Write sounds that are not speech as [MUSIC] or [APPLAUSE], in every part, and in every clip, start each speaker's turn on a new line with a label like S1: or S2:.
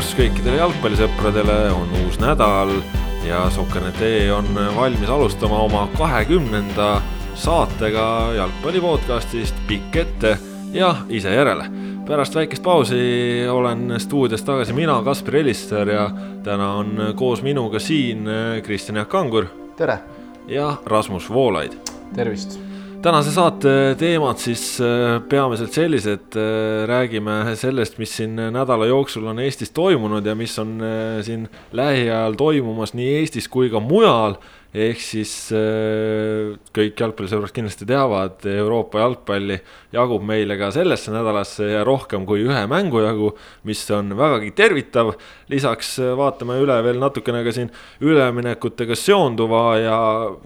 S1: tervitus kõikidele jalgpallisõpradele, on uus nädal ja Sokker.ee on valmis alustama oma kahekümnenda saatega jalgpalli podcastist Pikk ette ja ise järele. pärast väikest pausi olen stuudios tagasi mina, Kaspar Elisser ja täna on koos minuga siin Kristjan Jaak Kangur.
S2: tere!
S1: ja Rasmus Voolaid.
S2: tervist!
S1: Tänase saate teemad siis äh, peamiselt sellised, äh, räägime sellest, mis siin nädala jooksul on Eestis toimunud ja mis on äh, siin lähiajal toimumas nii Eestis kui ka mujal ehk siis äh, kõik jalgpallisõbrad kindlasti teavad, Euroopa jalgpalli jagub meile ka sellesse nädalasse ja rohkem kui ühe mängu jagu, mis on vägagi tervitav. lisaks äh, vaatame üle veel natukene ka siin üleminekutega seonduva ja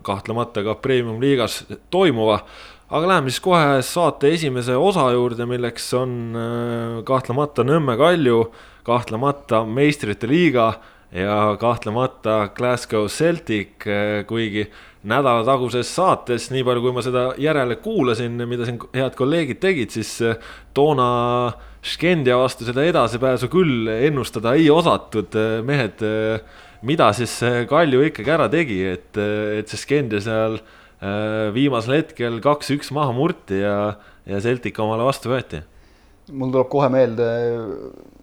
S1: kahtlemata ka premium-liigas toimuva aga läheme siis kohe saate esimese osa juurde, milleks on äh, kahtlemata Nõmme Kalju, kahtlemata meistrite liiga ja kahtlemata Glasgow Celtic, eh, kuigi nädalataguses saates, nii palju, kui ma seda järele kuulasin, mida siin head kolleegid tegid, siis eh, toona Skendia vastu seda edasipääsu küll ennustada ei osatud, eh, mehed. mida siis Kalju ikkagi ära tegi, et, et see Skendia seal viimasel hetkel kaks-üks maha murti ja, ja Celtic omale vastu võeti
S2: mul tuleb kohe meelde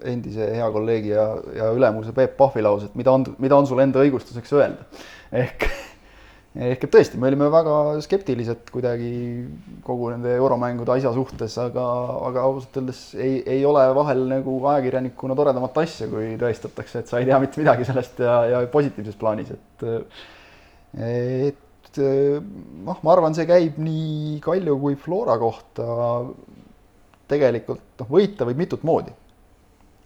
S2: endise hea kolleegi ja, ja ülemuse Peep Pahvi lause, et mida on, mida on sul enda õigustuseks öelda. ehk, ehk et tõesti, me olime väga skeptilised kuidagi kogu nende euromängude asja suhtes, aga, aga ausalt öeldes ei, ei ole vahel nagu ajakirjanikuna toredamat asja, kui tõestatakse, et sa ei tea mitte midagi sellest ja, ja positiivses plaanis, et et noh, ma arvan, see käib nii Kalju kui Flora kohta tegelikult noh, võita võib mitut moodi.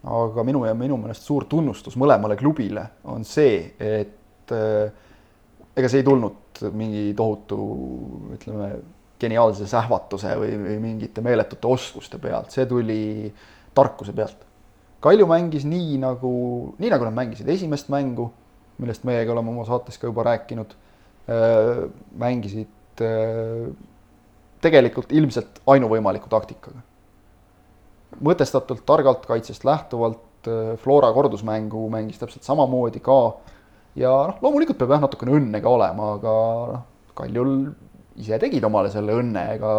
S2: Aga minu ja minu meelest suur tunnustus mõlemale klubile on see, et äh, ega see ei tulnud mingi tohutu, ütleme, geniaalse sähvatuse või, või mingite meeletute oskuste pealt, see tuli tarkuse pealt. Kalju mängis nii nagu, nii nagu nad mängisid. Esimest mängu, millest meiega oleme oma saates ka juba rääkinud, äh, mängisid äh, tegelikult ilmselt ainuvõimaliku taktikaga mõtestatult, targalt kaitsest lähtuvalt, äh, Flora kordusmängu mängis täpselt samamoodi ka. ja noh, loomulikult peab jah, natukene õnne ka olema, aga noh, Kaljul ise tegid omale selle õnne, ega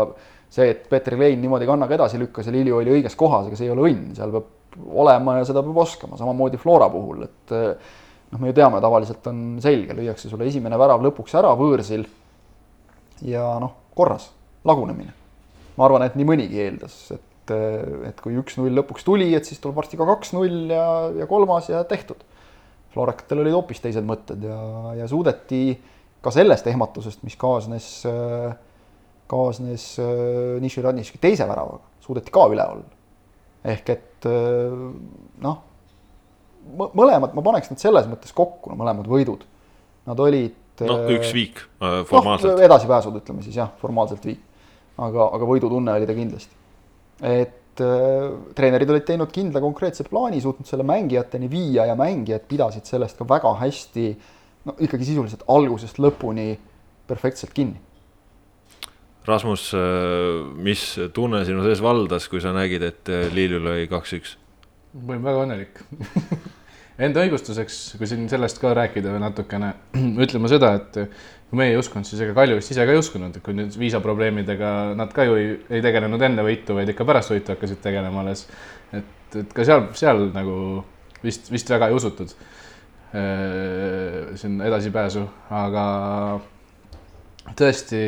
S2: see, et Peeter Klein niimoodi kannaga edasi lükkas ja Lilju oli õiges kohas, ega see ei ole õnn, seal peab olema ja seda peab oskama, samamoodi Flora puhul, et äh, noh, me ju teame, tavaliselt on selge, lüüakse sulle esimene värav lõpuks ära võõrsil ja noh, korras, lagunemine. ma arvan, et nii mõnigi eeldas, et et, et kui üks-null lõpuks tuli, et siis tuleb varsti ka kaks-null ja, ja kolmas ja tehtud. Florakatel olid hoopis teised mõtted ja, ja suudeti ka sellest ehmatusest, mis kaasnes, kaasnes Nishi Radniški teise väravaga, suudeti ka üle olla. ehk et noh, mõlemad, ma paneks nad selles mõttes kokku, no mõlemad võidud. Nad olid.
S1: noh, üks viik äh, formaalselt
S2: no,. edasipääsud, ütleme siis jah, formaalselt viik. aga, aga võidutunne oli ta kindlasti et äh, treenerid olid teinud kindla konkreetse plaani, suutnud selle mängijateni viia ja mängijad pidasid sellest ka väga hästi no ikkagi sisuliselt algusest lõpuni perfektselt kinni.
S1: Rasmus, äh, mis tunne sinu sees valdas, kui sa nägid, et äh, Liilu lõi kaks-üks?
S3: ma olin väga õnnelik [LAUGHS] Enda õigustuseks, kui siin sellest ka rääkida või natukene, [CLEARS THROAT] ütlema seda, et kui meie ei uskunud, siis ega Kalju vist ise ka ei uskunud, kui nüüd viisaprobleemidega nad ka ju ei, ei tegelenud enne võitu, vaid ikka pärast võitu hakkasid tegelema alles. et, et ka seal, seal nagu vist, vist väga ei usutud siin edasipääsu, aga tõesti.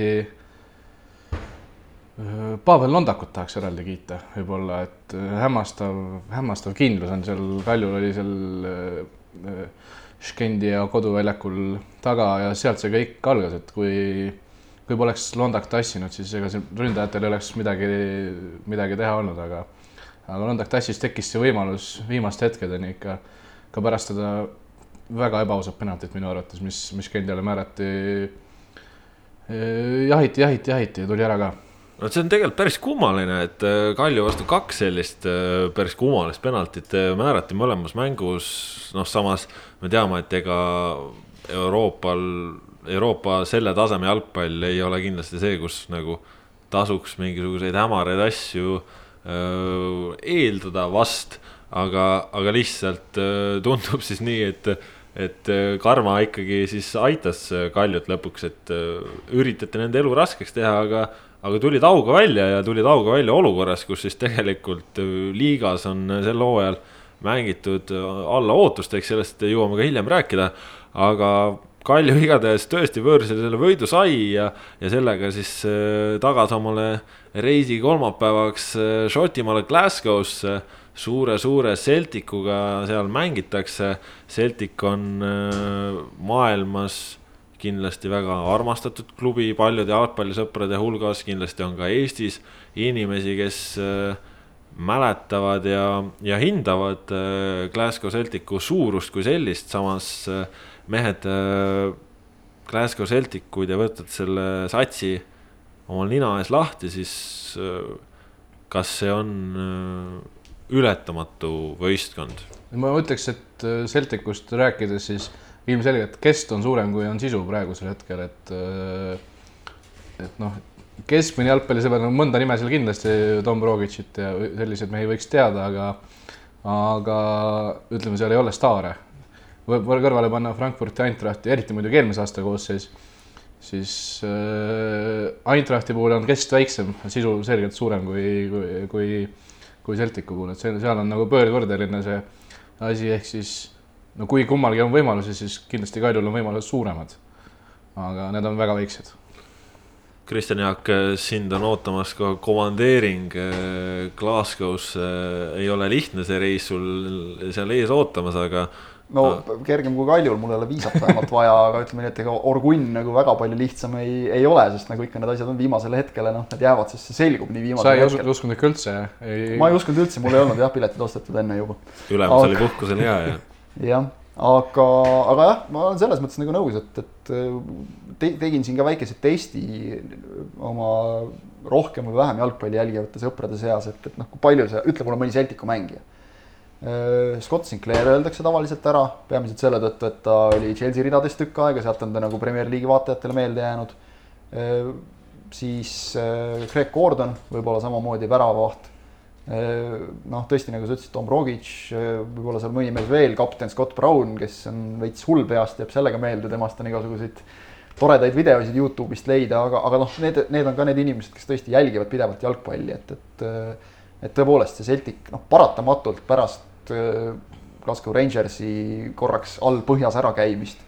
S3: Pavel Londakut tahaks eraldi kiita, võib-olla, et hämmastav, hämmastav kindlus on seal, Kaljul oli seal Škendia koduväljakul taga ja sealt see kõik algas, et kui, kui poleks Londak tassinud, siis ega siin ründajatel ei oleks midagi, midagi teha olnud, aga, aga Londak tassis, tekkis see võimalus viimaste hetkedeni ikka, ka pärast seda väga ebaausat penaltit minu arvates, mis, mis Škendiale määrati. jahiti, jahiti, jahiti ja tuli ära ka
S1: no see on tegelikult päris kummaline, et äh, Kalju vastu kaks sellist äh, päris kummalist penaltit äh, määrati mõlemas mängus, noh, samas me teame, et ega Euroopal, Euroopa selle taseme jalgpall ei ole kindlasti see, kus nagu tasuks mingisuguseid hämaraid asju öö, eeldada vast. aga, aga lihtsalt äh, tundub siis nii, et, et karma ikkagi siis aitas Kaljut lõpuks, et üritati nende elu raskeks teha, aga, aga tulid auga välja ja tulid auga välja olukorras, kus siis tegelikult liigas on sel hooajal mängitud alla ootust, eks sellest jõuame ka hiljem rääkida, aga Kalju igatahes tõesti võõrsile selle võidu sai ja, ja sellega siis äh, tagas omale reisi kolmapäevaks äh, Šotimaale Glasgow'sse suure-suure Celticuga seal mängitakse. Celtic on äh, maailmas kindlasti väga armastatud klubi paljude jalgpallisõprade hulgas, kindlasti on ka Eestis inimesi, kes mäletavad ja, ja hindavad Glasgow Celticu suurust kui sellist, samas mehed äh,, Glasgow Celtic, kui te võtate selle satsi omal nina ees lahti, siis äh, kas see on äh, ületamatu võistkond?
S3: ma ütleks, et äh, Celticust rääkides, siis ilmselgelt kest on suurem, kui on sisu praegusel hetkel, et äh, et noh, keskmine jalgpallisõber, no mõnda nime seal kindlasti, Tom Rogicit ja selliseid mehi võiks teada, aga aga ütleme, seal ei ole staare. Võib kõrvale panna Frankfurti Eintrachti, eriti muidugi eelmise aasta koosseis, siis äh, Eintrachti puhul on kest väiksem, sisu selgelt suurem kui, kui, kui, kui Celticu puhul, et see, seal on nagu pöördvõrdeline see asi, ehk siis no kui kummalgi on võimalusi, siis kindlasti Kaljul on võimalused suuremad. aga need on väga väiksed
S1: Kristjan Jaak, sind on ootamas ka komandeering äh, Glasgow's, ei ole lihtne see reis sul seal ees ootamas, aga
S2: no kergem kui Kaljul, mul ei ole viisat vähemalt vaja, aga ütleme nii, et ega Orgunn nagu väga palju lihtsam ei, ei ole, sest nagu ikka need asjad on viimasele hetkele, noh, need jäävad, sest see selgub nii viimasel
S3: hetkel. sa ei uskunud ikka üldse?
S2: ma ei uskunud üldse, mul ei olnud jah, piletid ostetud enne juba.
S1: ülemus aga... oli puhkusel hea ja.
S2: Jah, aga, aga jah, ma olen selles mõttes nagu nõus, et, et te, tegin siin ka väikese testi oma rohkem või vähem jalgpalli jälgivate sõprade seas, et, et noh, kui palju see, ütle mulle mõni Celticu mängija Äh, Scott Sinclair öeldakse tavaliselt ära, peamiselt selle tõttu, et ta oli Chelsea ridades tükk aega, sealt on ta nagu Premier League'i vaatajatele meelde jäänud. Äh, siis äh, Greg Gordon võib-olla samamoodi väravavaht. Noh, tõesti, nagu sa ütlesid, Tom Rogic, võib-olla seal mõni mees veel, kapten Scott Brown, kes on veits hull peast, jääb sellega meelde, temast on igasuguseid toredaid videosid Youtube'ist leida, aga, aga noh, need, need on ka need inimesed, kes tõesti jälgivad pidevalt jalgpalli, et, et et tõepoolest see Celtic noh, paratamatult pärast Äh, Glasgow Rangersi korraks all põhjas ärakäimist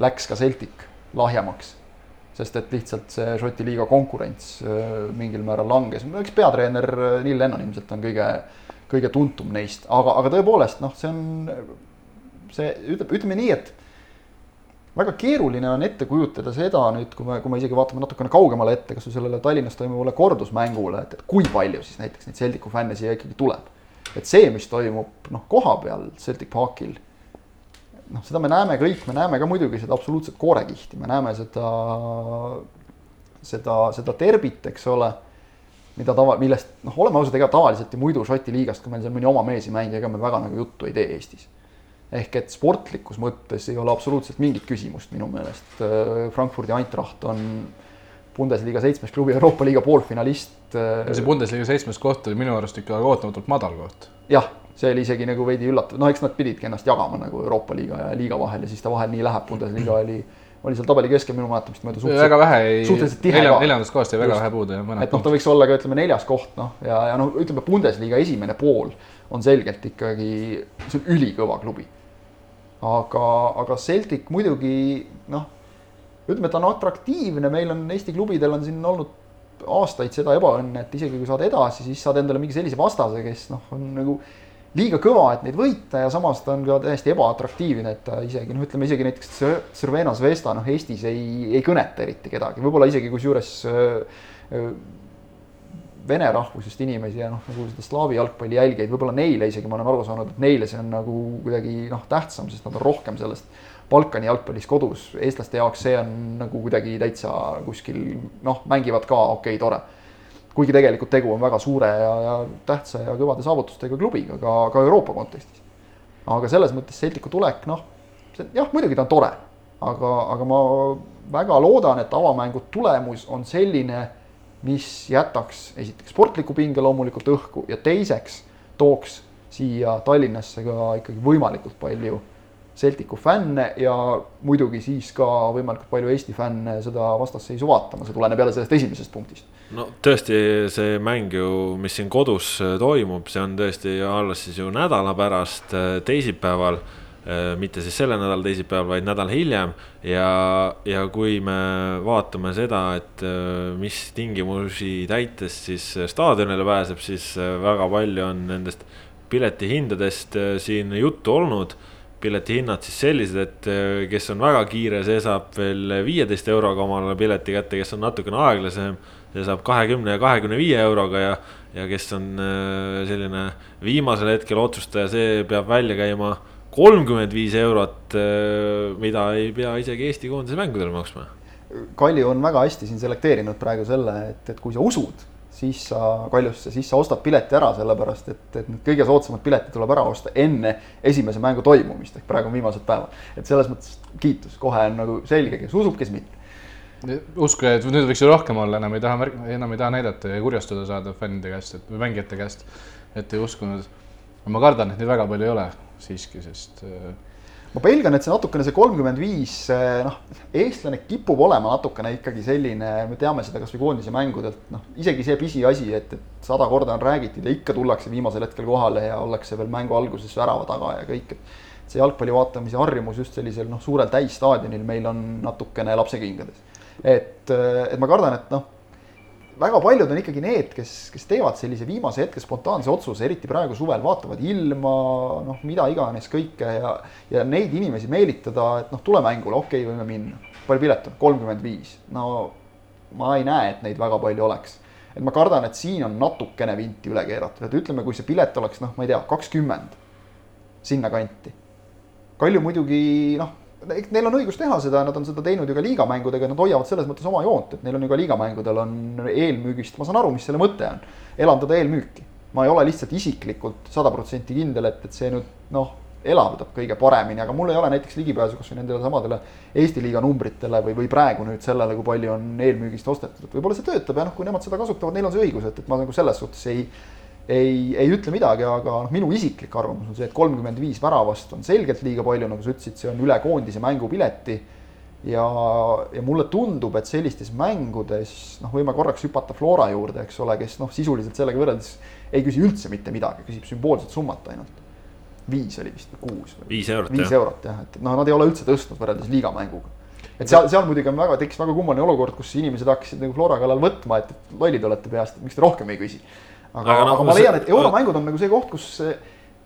S2: läks ka Celtic lahjemaks. Sest et lihtsalt see Šoti liiga konkurents äh, mingil määral langes, eks peatreener äh, Neil Lennon ilmselt on kõige, kõige tuntum neist, aga, aga tõepoolest noh, see on, see ütleb, ütleme nii, et väga keeruline on ette kujutada seda nüüd, kui me, kui me isegi vaatame natukene kaugemale ette, kas või sellele Tallinnas toimuvale kordusmängule, et, et kui palju siis näiteks neid Celticu fänne siia ikkagi tuleb. Et see, mis toimub noh, koha peal Celtic Parkil, noh, seda me näeme kõik, me näeme ka muidugi seda absoluutset koorekihti, me näeme seda, seda, seda terbit, eks ole, mida tava, millest noh, oleme ausad, ega tavaliselt ju muidu Šoti liigast, kui meil seal mõni oma mees ei mängi, ega me väga nagu juttu ei tee Eestis. ehk et sportlikus mõttes ei ole absoluutselt mingit küsimust minu meelest. Frankfurdi Eintracht on Bundesliga seitsmes klubi Euroopa liiga poolfinalist.
S3: See Bundesliga seitsmes koht oli minu arust ikka ootamatult madal koht.
S2: jah, see oli isegi nagu veidi üllatav, no eks nad pididki ennast jagama nagu Euroopa liiga ja liiga vahel ja siis ta vahel nii läheb, Bundesliga oli oli seal tabeli keskel minu mäletamist mööda
S3: suhteliselt. väga vähe ei, nelja, neljandast kohast jäi väga Just. vähe puudu ja
S2: mõned. et noh, ta võiks olla ka ütleme neljas koht noh, ja, ja noh, ütleme Bundesliga esimene pool on selgelt ikkagi, see on ülikõva klubi. aga, aga Celtic muidugi noh ütleme, ta on atraktiivne, meil on Eesti klubidel on siin olnud aastaid seda ebaõnne, et isegi kui saad edasi, siis saad endale mingi sellise vastase, kes noh, on nagu liiga kõva, et neid võita ja samas ta on ka täiesti ebaatraktiivne, et ta isegi noh, ütleme isegi näiteks Cervena Zvezda noh, Eestis ei, ei kõneta eriti kedagi, võib-olla isegi kusjuures äh, äh, vene rahvusest inimesi ja noh, nagu seda slaavi jalgpalli jälgijaid, võib-olla neile isegi ma olen aru saanud, et neile see on nagu kuidagi noh, tähtsam, sest nad on rohkem sellest Balkani jalgpallis kodus, eestlaste jaoks see on nagu kuidagi täitsa kuskil noh, mängivad ka okei okay,, tore. Kuigi tegelikult tegu on väga suure ja, ja tähtsa ja kõvade saavutustega klubiga ka, ka Euroopa kontekstis. aga selles mõttes Celticu tulek, noh, see jah, muidugi ta on tore, aga, aga ma väga loodan, et avamängu tulemus on selline, mis jätaks esiteks sportliku pinge loomulikult õhku ja teiseks tooks siia Tallinnasse ka ikkagi võimalikult palju Celticu fänne ja muidugi siis ka võimalikult palju Eesti fänne seda vastasseisu vaatama, see tuleneb jälle sellest esimesest punktist.
S1: no tõesti, see mäng ju, mis siin kodus äh, toimub, see on tõesti alles siis ju nädala pärast äh, teisipäeval äh, mitte siis selle nädala teisipäeval, vaid nädal hiljem. Ja, ja kui me vaatame seda, et mis tingimusi täites siis staadionile pääseb, siis väga palju on nendest piletihindadest siin juttu olnud piletihinnad siis sellised, et äh, kes on väga kiire, see saab veel viieteist euroga omale pileti kätte, kes on natukene aeglasem, see saab kahekümne ja kahekümne viie euroga ja, ja kes on äh, selline viimasel hetkel otsustaja, see peab välja käima kolmkümmend viis eurot, äh, mida ei pea isegi Eesti koondise mängudel maksma.
S2: Kalju on väga hästi siin selekteerinud praegu selle, et, et kui sa usud siis sa Kaljusse, siis sa ostad pileti ära, sellepärast et, et need kõige soodsamad piletid tuleb ära osta enne esimese mängu toimumist, ehk praegu on viimased päevad. et selles mõttes kiitus, kohe on nagu selge, kes usub, kes mitte.
S3: uskuge, et nüüd võiks ju rohkem olla, enam ei taha märk-, enam ei taha näidata ja kurjastada saada fännide käest, et või mängijate käest, et ei uskunud. ma kardan, et neid väga palju ei ole siiski, sest äh,
S2: ma pelgan, et see natukene see kolmkümmend viis, noh, eestlane kipub olema natukene ikkagi selline, me teame seda kasvõi koondise mängudelt, noh, isegi see pisiasi, et, et sada korda on räägitud ja ikka tullakse viimasel hetkel kohale ja ollakse veel mängu alguses värava taga ja kõik, et see jalgpalli vaatamise harjumus just sellisel noh, suurel täisstaadionil meil on natukene lapsekingades. et, et ma kardan, et noh väga paljud on ikkagi need, kes, kes teevad sellise viimase hetke spontaanse otsuse, eriti praegu suvel, vaatavad ilma, noh, mida iganes kõike ja, ja neid inimesi meelitada, et noh, tule mängule, okei okay,, võime minna. palju pilet on? kolmkümmend viis. no ma ei näe, et neid väga palju oleks. et ma kardan, et siin on natukene vinti üle keeratud, et ütleme, kui see pilet oleks noh, ma ei tea, kakskümmend sinnakanti. Kalju muidugi noh neil on õigus teha seda, nad on seda teinud ju ka liigamängudega, nad hoiavad selles mõttes oma joont, et neil on ju ka liigamängudel on eelmüügist, ma saan aru, mis selle mõte on. elavdada eelmüüki. ma ei ole lihtsalt isiklikult sada protsenti kindel, et, et see nüüd noh, elavdab kõige paremini, aga mul ei ole näiteks ligipääsu kasvõi nendele samadele Eesti liiga numbritele või, või praegu nüüd sellele, kui palju on eelmüügist ostetud, et võib-olla see töötab ja noh, kui nemad seda kasutavad, neil on see õigus, et, et ma nagu selles suhtes ei ei, ei ütle midagi, aga noh, minu isiklik arvamus on see, et kolmkümmend viis väravast on selgelt liiga palju, nagu sa ütlesid, see on üle koondise mängupileti. ja, ja mulle tundub, et sellistes mängudes noh, võime korraks hüpata Flora juurde, eks ole, kes noh, sisuliselt sellega võrreldes ei küsi üldse mitte midagi, küsib sümboolset summat ainult. viis oli vist või kuus.
S1: viis eurot.
S2: viis jah. eurot jah, et noh, nad ei ole üldse tõstnud võrreldes liigamänguga et seal, seal muidugi on väga, tekkis väga kummaline olukord, kus inimesed hakkasid nagu Flora kallal võtma, et lollid olete peast, miks te rohkem ei küsi aga, aga, aga ma leian, et euromängud on nagu see koht, kus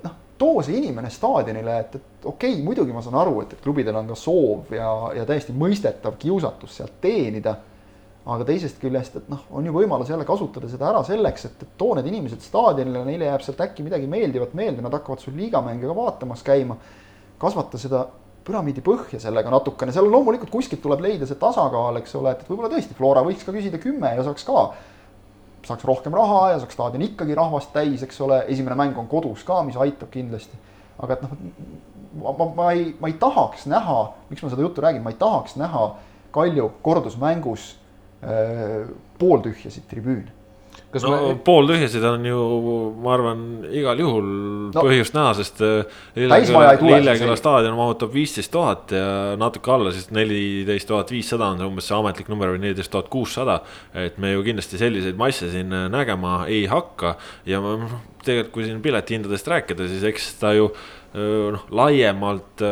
S2: noh, too see inimene staadionile, et, et okei okay,, muidugi ma saan aru, et, et klubidel on ka soov ja, ja täiesti mõistetav kiusatus sealt teenida. aga teisest küljest, et noh, on ju võimalus jälle kasutada seda ära selleks, et, et too need inimesed staadionile, neile jääb sealt äkki midagi meeldivat meelde, nad hakkavad sul liigamänge ka vaatamas käima. kasvata seda püramiidi põhja sellega natukene, seal loomulikult kuskilt tuleb leida see tasakaal, eks ole, et, et võib-olla tõesti Flora võiks ka küsida kümme ja saaks ka saaks rohkem raha ja saaks staadion ikkagi rahvast täis, eks ole, esimene mäng on kodus ka, mis aitab kindlasti. aga et noh, ma, ma, ma ei, ma ei tahaks näha, miks ma seda juttu räägin, ma ei tahaks näha Kalju kordusmängus äh, pooltühjasid tribüüne
S1: kas no me... pooltühjasid on ju, ma arvan, igal juhul no, põhjust näha, sest äh, Lilleküla, Lilleküla staadion mahutab viisteist tuhat ja natuke alla, siis neliteist tuhat viissada on see umbes see ametlik number või neliteist tuhat kuussada. et me ju kindlasti selliseid masse siin äh, nägema ei hakka. Ja noh, tegelikult, kui siin piletihindadest rääkida, siis eks ta ju noh, laiemalt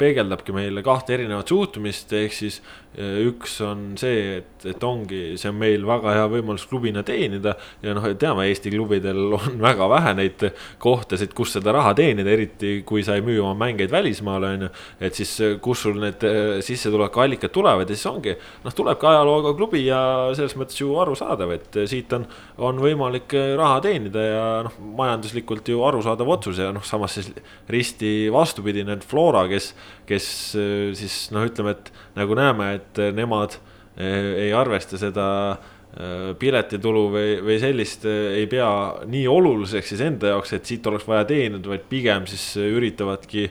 S1: peegeldabki meile kahte erinevat suhtumist, ehk siis üks on see, et, et ongi, see on meil väga hea võimalus klubina teenida ja noh, teame, Eesti klubidel on [LAUGHS] väga vähe neid kohtasid, kus seda raha teenida, eriti kui sa ei müü oma mängeid välismaale, on ju. et siis, kus sul need sissetulekuallikad tulevad ja siis ongi, noh, tulebki ajalooga klubi ja selles mõttes ju arusaadav, et siit on, on võimalik raha teenida ja noh, majanduslikult ju arusaadav otsus ja noh, samas siis risti vastupidine, Flora, kes, kes siis noh, ütleme, et nagu näeme, et nemad eh, ei arvesta seda eh, piletitulu või, või sellist eh, ei pea nii oluliseks siis enda jaoks, et siit oleks vaja teenida, vaid pigem siis üritavadki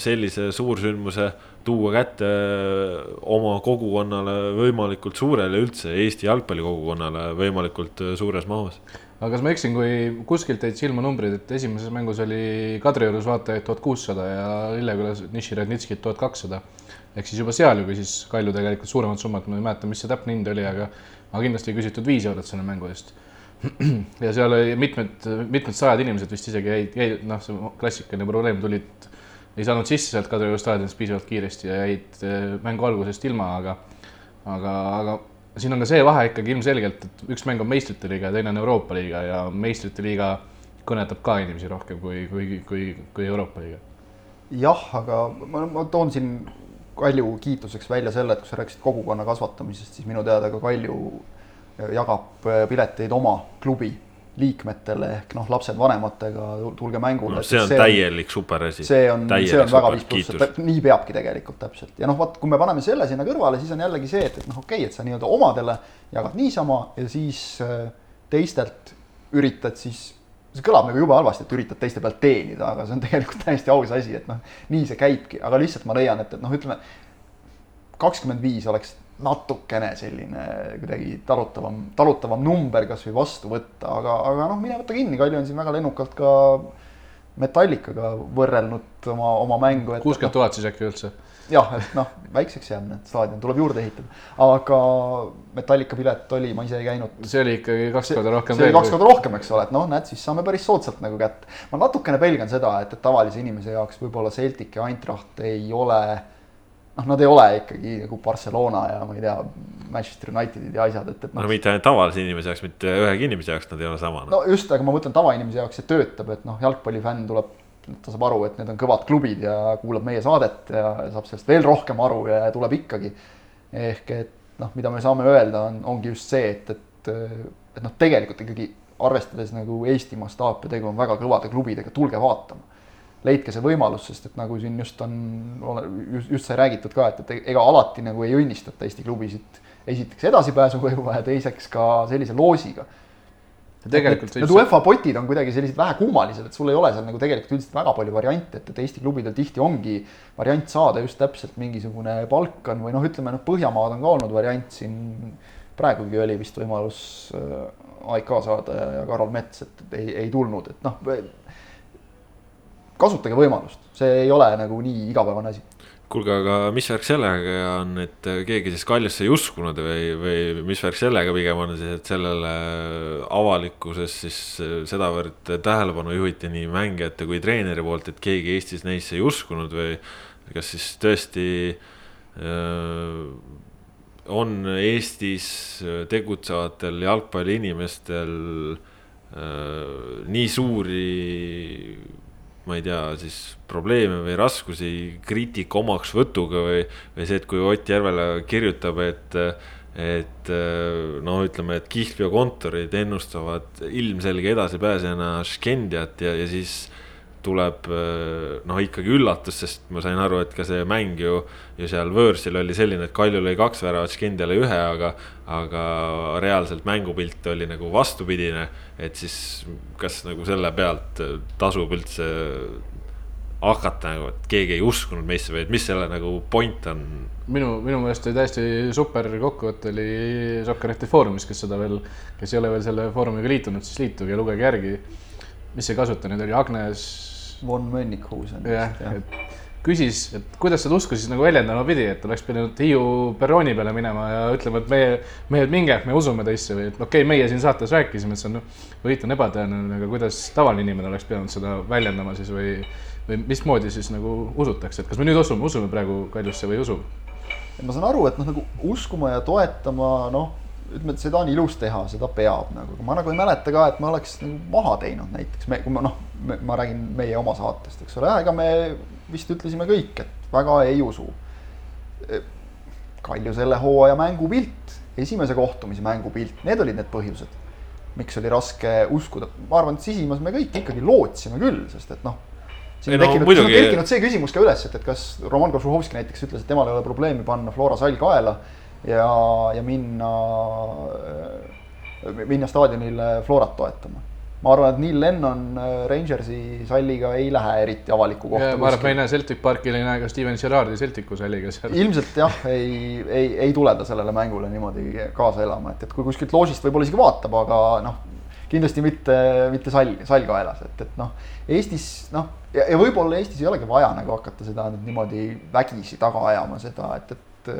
S1: sellise suursündmuse tuua kätte oma kogukonnale võimalikult suurele, üldse Eesti jalgpallikogukonnale võimalikult suures mahus
S3: aga kas ma eksin, kui kuskilt jäid silma numbrid, et esimeses mängus oli Kadriorus vaatajaid tuhat kuussada ja Lillekülas Niširednitskit tuhat kakssada. Ehk siis juba seal ju küsis Kalju tegelikult suuremat summat, ma ei mäleta, mis see täpne hind oli, aga aga kindlasti ei küsitud viis eurot selle mängu eest. [CLEARS THROAT] ja seal oli mitmed, mitmed sajad inimesed vist isegi jäid, jäid, noh, see klassikaline probleem, tulid, ei saanud sisse sealt Kadrioru staadionist piisavalt kiiresti ja jäid eh, mängu algusest ilma, aga aga, aga siin on ka see vahe ikkagi ilmselgelt, et üks mäng on meistrite liiga ja teine on Euroopa liiga ja meistrite liiga kõnetab ka inimesi rohkem kui, kui, kui, kui Euroopa liiga.
S2: jah, aga ma, ma toon siin Kalju kiituseks välja selle, et kui sa rääkisid kogukonna kasvatamisest, siis minu teada ka Kalju jagab pileteid oma klubi liikmetele ehk noh, lapsed vanematega, tulge mängule
S1: no,. see on see täielik superasi.
S2: see on, see on väga viis pluss, nii peabki tegelikult täpselt ja noh, vot kui me paneme selle sinna kõrvale, siis on jällegi see, et, et noh, okei okay,, et sa nii-öelda omadele jagad niisama ja siis äh, teistelt üritad siis see kõlab nagu jube halvasti, et üritad teiste pealt teenida, aga see on tegelikult [LAUGHS] täiesti aus asi, et noh, nii see käibki, aga lihtsalt ma leian, et, et noh, ütleme kakskümmend viis oleks natukene selline kuidagi talutavam, talutavam number kasvõi vastu võtta, aga, aga noh, mine võta kinni, Kalju on siin väga lennukalt ka Metallikaga võrrelnud oma, oma mängu.
S3: kuuskümmend tuhat siis äkki üldse?
S2: Jah, et noh, väikseks jääb need staadion, tuleb juurde ehitada, aga Metallika pilet oli, ma ise ei käinud.
S3: see oli ikkagi kaks korda rohkem.
S2: see oli kaks korda rohkem, eks ole, et noh, näed, siis saame päris soodsalt nagu kätte. ma natukene pelgan seda, et, et tavalise inimese jaoks võib-olla Celtic ja Eintracht ei ole noh, nad ei ole ikkagi nagu Barcelona ja ma ei tea, Manchester Unitedid ja asjad, et, et
S1: noh. no mitte ainult tavalise inimese jaoks, mitte ühegi inimese jaoks nad ei ole sama
S2: no.. no just, aga ma mõtlen tavainimese jaoks see töötab, et noh, jalgpallifänn tuleb, ta saab aru, et need on kõvad klubid ja kuulab meie saadet ja saab sellest veel rohkem aru ja tuleb ikkagi. ehk et noh, mida me saame öelda, on, ongi just see, et, et, et noh, tegelikult ikkagi arvestades nagu Eesti mastaapi, tegu on väga kõvade klubidega, tulge vaatama leidke see võimalus, sest et nagu siin just on, just, just sai räägitud ka, et, et ega alati nagu ei õnnistata Eesti klubisid esiteks edasipääsuvõimuga ja teiseks ka sellise loosiga. Tegelikult need UEFA potid on kuidagi sellised vähe kummalised, et sul ei ole seal nagu tegelikult üldiselt väga palju variante, et, et Eesti klubidel tihti ongi variant saada just täpselt mingisugune Balkan või noh, ütleme noh, Põhjamaad on ka olnud variant siin, praegugi oli vist võimalus äh, AIK saada ja, ja Karol Mets, et ei, ei tulnud, et noh kasutage võimalust, see ei ole nagu nii igapäevane asi
S1: kuulge, aga mis värk sellega on, et keegi siis Kaljusse ei uskunud või, või mis värk sellega pigem on siis, et sellele avalikkuses siis sedavõrd tähelepanu juhiti nii mängijate kui treeneri poolt, et keegi Eestis neisse ei uskunud või kas siis tõesti öö, on Eestis tegutsevatel jalgpalliinimestel nii suuri ma ei tea, siis probleeme või raskusi kriitika omaksvõtuga või, või see, et kui Ott Järvela kirjutab, et, et no ütleme, et kihlveokontorid ennustavad ilmselge edasipääsejana Škendiat ja, ja siis tuleb noh, ikkagi üllatus, sest ma sain aru, et ka see mäng ju, ju seal võõrsil oli selline, et Kalju lõi kaks väravat, Skendiale ühe, aga, aga reaalselt mängupilt oli nagu vastupidine. et siis kas nagu selle pealt tasub üldse hakata nagu, et keegi ei uskunud meisse või et mis selle nagu point on?
S3: minu, minu meelest oli täiesti super kokkuvõte oli Sokkereti Foorumis, kes seda veel, kes ei ole veel selle foorumiga liitunud, siis liituge ja lugege järgi. mis ei kasuta, nüüd oli Agnes
S2: von Mönnikhausen.
S3: jah, et küsis, et kuidas seda usku siis nagu väljendama pidi, et oleks pidanud Hiiu perrooni peale minema ja ütlema, et meie, mehed, minge, me usume teisse või et okei okay,, meie siin saates rääkisime, et see on, võit on ebatõenäoline, aga kuidas tavaline inimene oleks pidanud seda väljendama siis või, või mismoodi siis nagu usutakse, et kas me nüüd usume, usume praegu Kaljusse või ei usu?
S2: ma saan aru, et noh, nagu uskuma ja toetama, noh ütleme, et seda on ilus teha, seda peab nagu, ma nagu ei mäleta ka, et me oleks nagu maha teinud näiteks. Me, kui ma noh, ma räägin meie oma saatest, eks ole, ega me vist ütlesime kõik, et väga ei usu. Kalju selle hooaja mängupilt, esimese kohtumise mängupilt, need olid need põhjused, miks oli raske uskuda, ma arvan, et sisimas me kõik ikkagi lootsime küll, sest et noh siin on no, tekkinud, muidugi... tekkinud see küsimus ka üles, et, et kas Roman Kožuhovski näiteks ütles, et temal ei ole probleemi panna Flora sall kaela ja, ja minna, minna staadionile Florat toetama ma arvan, et Neil Lennon äh, Rangersi salliga ei lähe eriti avalikku kohta.
S3: ma arvan, et ma ei näe Celtic Parkil, ei näe ka Steven Gerrardi Celticu salliga seal.
S2: ilmselt jah, ei, ei, ei tule ta sellele mängule niimoodi kaasa elama, et, et kui kuskilt loožist võib-olla isegi vaatab, aga noh, kindlasti mitte, mitte salg, salgaelas, et, et noh, Eestis noh, ja, ja võib-olla Eestis ei olegi vaja nagu hakata seda niimoodi vägisi taga ajama seda, et, et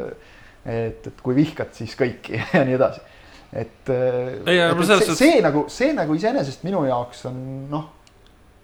S2: et, et kui vihkad, siis kõiki [LAUGHS] ja nii edasi. et, et, et see, see nagu, see nagu iseenesest minu jaoks on noh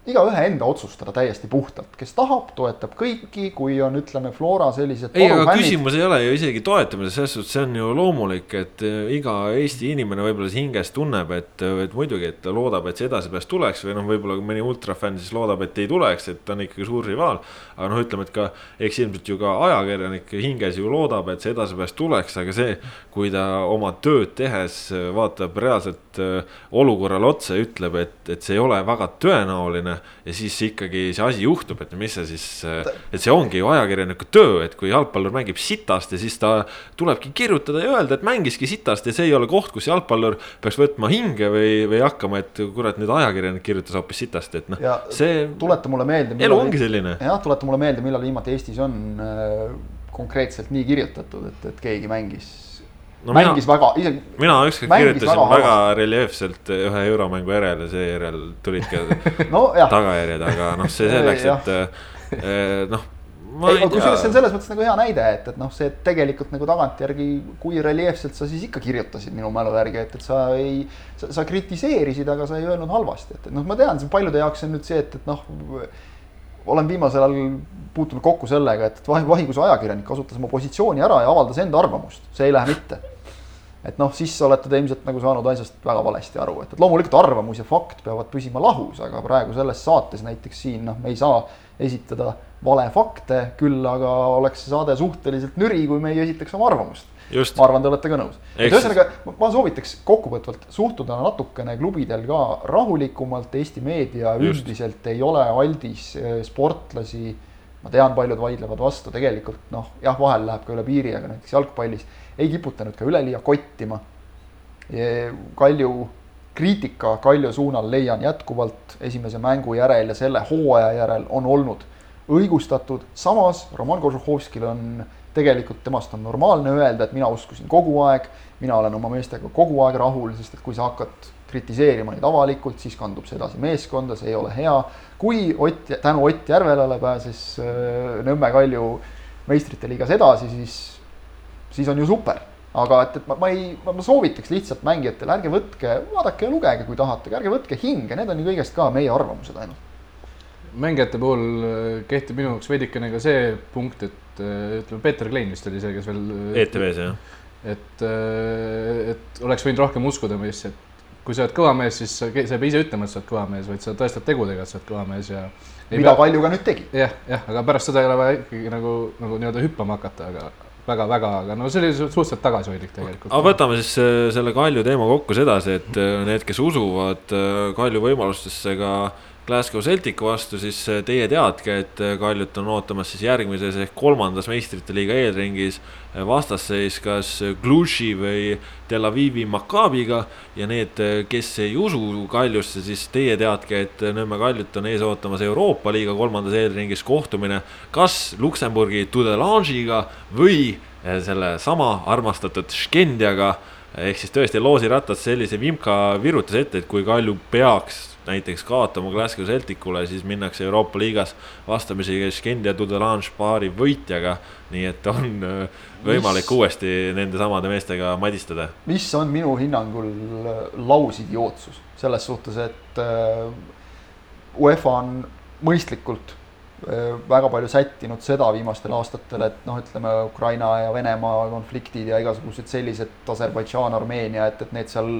S2: igaühe enda otsustada täiesti puhtalt, kes tahab, toetab kõiki, kui on, ütleme, Flora sellised.
S1: ei, aga küsimus ei ole ju isegi toetamises, selles suhtes see on ju loomulik, et äh, iga Eesti inimene võib-olla hinges tunneb, et, et muidugi, et ta loodab, et see edasipääs tuleks või noh, võib-olla mõni ultrafänn siis loodab, et ei tuleks, et ta on ikkagi suur rivaal. aga noh, ütleme, et ka eks ilmselt ju ka ajakirjanik hinges ju loodab, et see edasipääs tuleks, aga see, kui ta oma tööd tehes vaatab reaalselt olukorrale otsa ütleb, et, et see ei ole väga tõenäoline ja siis ikkagi see asi juhtub, et mis see siis, et see ongi ju ajakirjaniku töö, et kui jalgpallur mängib sitast ja siis ta tulebki kirjutada ja öelda, et mängiski sitast ja see ei ole koht, kus jalgpallur peaks võtma hinge või, või hakkama, et kurat, nüüd ajakirjanik kirjutas hoopis sitast, et noh, see.
S2: tuleta mulle meelde.
S1: elu ongi selline.
S2: jah, tuleta mulle meelde, millal viimati Eestis on äh, konkreetselt nii kirjutatud, et, et keegi mängis no mängis mina, väga, isegi.
S1: mina ükskord kirjutasin väga, väga reljeefselt ühe euromängu järel ja seejärel tulid [LAUGHS] ka no, tagajärjed, aga noh, see [LAUGHS] selleks, et eh, noh.
S2: kusjuures see on selles mõttes nagu hea näide, et, et noh, see tegelikult nagu tagantjärgi, kui reljeefselt sa siis ikka kirjutasid minu mälu järgi, et, et sa ei. sa, sa kritiseerisid, aga sa ei öelnud halvasti, et, et noh, ma tean, paljude jaoks on nüüd see, et, et noh olen viimasel ajal puutunud kokku sellega, et vahinguse ajakirjanik kasutas oma positsiooni ära ja avaldas enda arvamust, see ei lähe mitte et noh, siis olete te ilmselt nagu saanud asjast väga valesti aru, et, et loomulikult arvamus ja fakt peavad püsima lahus, aga praegu selles saates näiteks siin noh, me ei saa esitada valefakte, küll aga oleks see saade suhteliselt nüri, kui me ei esitaks oma arvamust. ma arvan, te olete ka nõus. et ühesõnaga, ma soovitaks kokkuvõtvalt suhtuda natukene klubidel ka rahulikumalt, Eesti meedia Just. üldiselt ei ole aldis eh, sportlasi ma tean, paljud vaidlevad vastu, tegelikult noh, jah, vahel läheb ka üle piiri, aga näiteks jalgpallis ei kiputanud ka üleliia kottima. Kalju kriitika Kalju suunal leian jätkuvalt esimese mängu järel ja selle hooaja järel on olnud õigustatud, samas Roman Kožuhovskil on tegelikult temast on normaalne öelda, et mina uskusin kogu aeg, mina olen oma meestega kogu aeg rahul, sest et kui sa hakkad kritiseerima neid avalikult, siis kandub see edasi meeskonda, see ei ole hea. kui Ott, tänu Ott Järvelale pääses äh, Nõmme Kalju meistrite liigas edasi, siis siis on ju super. aga et, et ma, ma ei, ma soovitaks lihtsalt mängijatele, ärge võtke, vaadake ja lugege, kui tahate, ärge võtke hinge, need on ju kõigest ka meie arvamused ainult.
S3: mängijate puhul äh, kehtib minu jaoks veidikene ka see punkt, et äh, ütleme, Peeter Klein vist oli see, kes veel.
S1: Äh, ETV-s jah.
S3: et, et oleks võinud rohkem uskuda meisse, et kui sa oled kõva mees, siis sa, sa ei pea ise ütlema, et sa oled kõva mees, vaid sa tõestad tegudega, et sa oled kõva mees ja.
S2: mida pea... Kalju ka nüüd tegi.
S3: jah, jah, aga pärast seda ei ole vaja ikkagi nagu, nagu nii-öelda hüppama hakata, aga väga-väga, aga no see oli suhteliselt tagasihoidlik tegelikult.
S1: aga võtame siis äh, selle Kalju teema kokku sedasi, et äh, need, kes usuvad äh, Kalju võimalustesse ka Glasgow Celticu vastu, siis teie teadke, et Kaljut on ootamas siis järgmises ehk kolmandas meistrite liiga eelringis vastasseis kas Cluj'i või Tel Avivi Maccabiga. ja need, kes ei usu Kaljusse, siis teie teadke, et Nõmme Kaljut on ees ootamas Euroopa liiga kolmandas eelringis kohtumine kas Luksemburgi Tudelange'iga või sellesama armastatud Škendiaga ehk siis tõesti loosiratas sellise vimka virutas ette, et kui Kalju peaks näiteks kaotama Glasgow Celticule, siis minnakse Euroopa liigas vastamisi Skendia Dudelange paari võitjaga. nii et on äh, võimalik mis, uuesti nende samade meestega madistada.
S2: mis on minu hinnangul äh, lausidiootsus selles suhtes, et äh, UEFA on mõistlikult väga palju sättinud seda viimastel aastatel, et noh, ütleme Ukraina ja Venemaa konfliktid ja igasugused sellised Aserbaidžaan, Armeenia, et, et need seal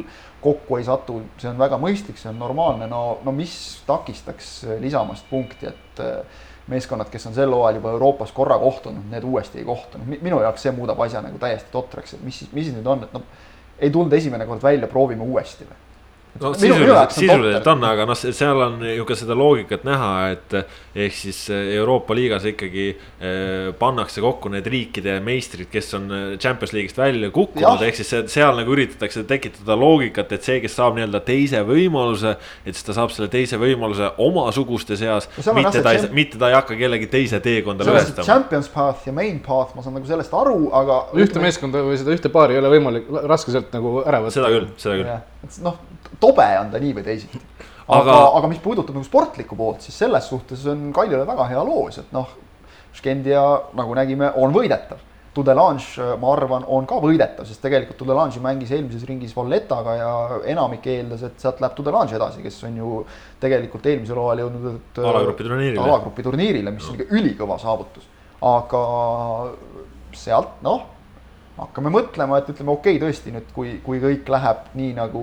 S2: kokku ei satu, see on väga mõistlik, see on normaalne, no, no mis takistaks lisamast punkti, et äh, meeskonnad, kes on sel hooajal juba Euroopas korra kohtunud, need uuesti ei kohtunud, minu jaoks see muudab asja nagu täiesti totraks, et mis siis, mis siis nüüd on, et noh, ei tulnud esimene kord välja, proovime uuesti või
S1: no sisuliselt, sisuliselt on, aga noh, seal on ju ka seda loogikat näha, et ehk siis Euroopa liigas ikkagi eh, pannakse kokku need riikide meistrid, kes on eh, Champions League'ist välja kukkunud, ehk siis seal nagu üritatakse tekitada loogikat, et see, kes saab nii-öelda teise võimaluse, et siis ta saab selle teise võimaluse omasuguste seas, mitte ta ei, mitte ta ei hakka kellegi teise teekonda lõhestama.
S2: Champions path ja main path, ma saan nagu sellest aru, aga.
S3: ühte meeskonda või seda ühte paari ei ole võimalik raske sealt nagu ära võtta.
S1: seda küll, seda küll
S2: et noh, tobe on ta nii või teisiti. aga, aga, aga mis puudutab nagu sportlikku poolt, siis selles suhtes on Kaljule väga hea loos, et noh, Skendia, nagu nägime, on võidetav Tudelange, ma arvan, on ka võidetav, sest tegelikult Tudelange mängis eelmises ringis Valletaga ja enamik eeldas, et sealt läheb Tudelange edasi, kes on ju tegelikult eelmisel hooajal jõudnud
S1: alagrupi turniirile,
S2: alagrupi turniirile, mis on ikka ülikõva saavutus. aga sealt noh, hakkame mõtlema, et ütleme, okei okay,, tõesti nüüd, kui, kui kõik läheb nii nagu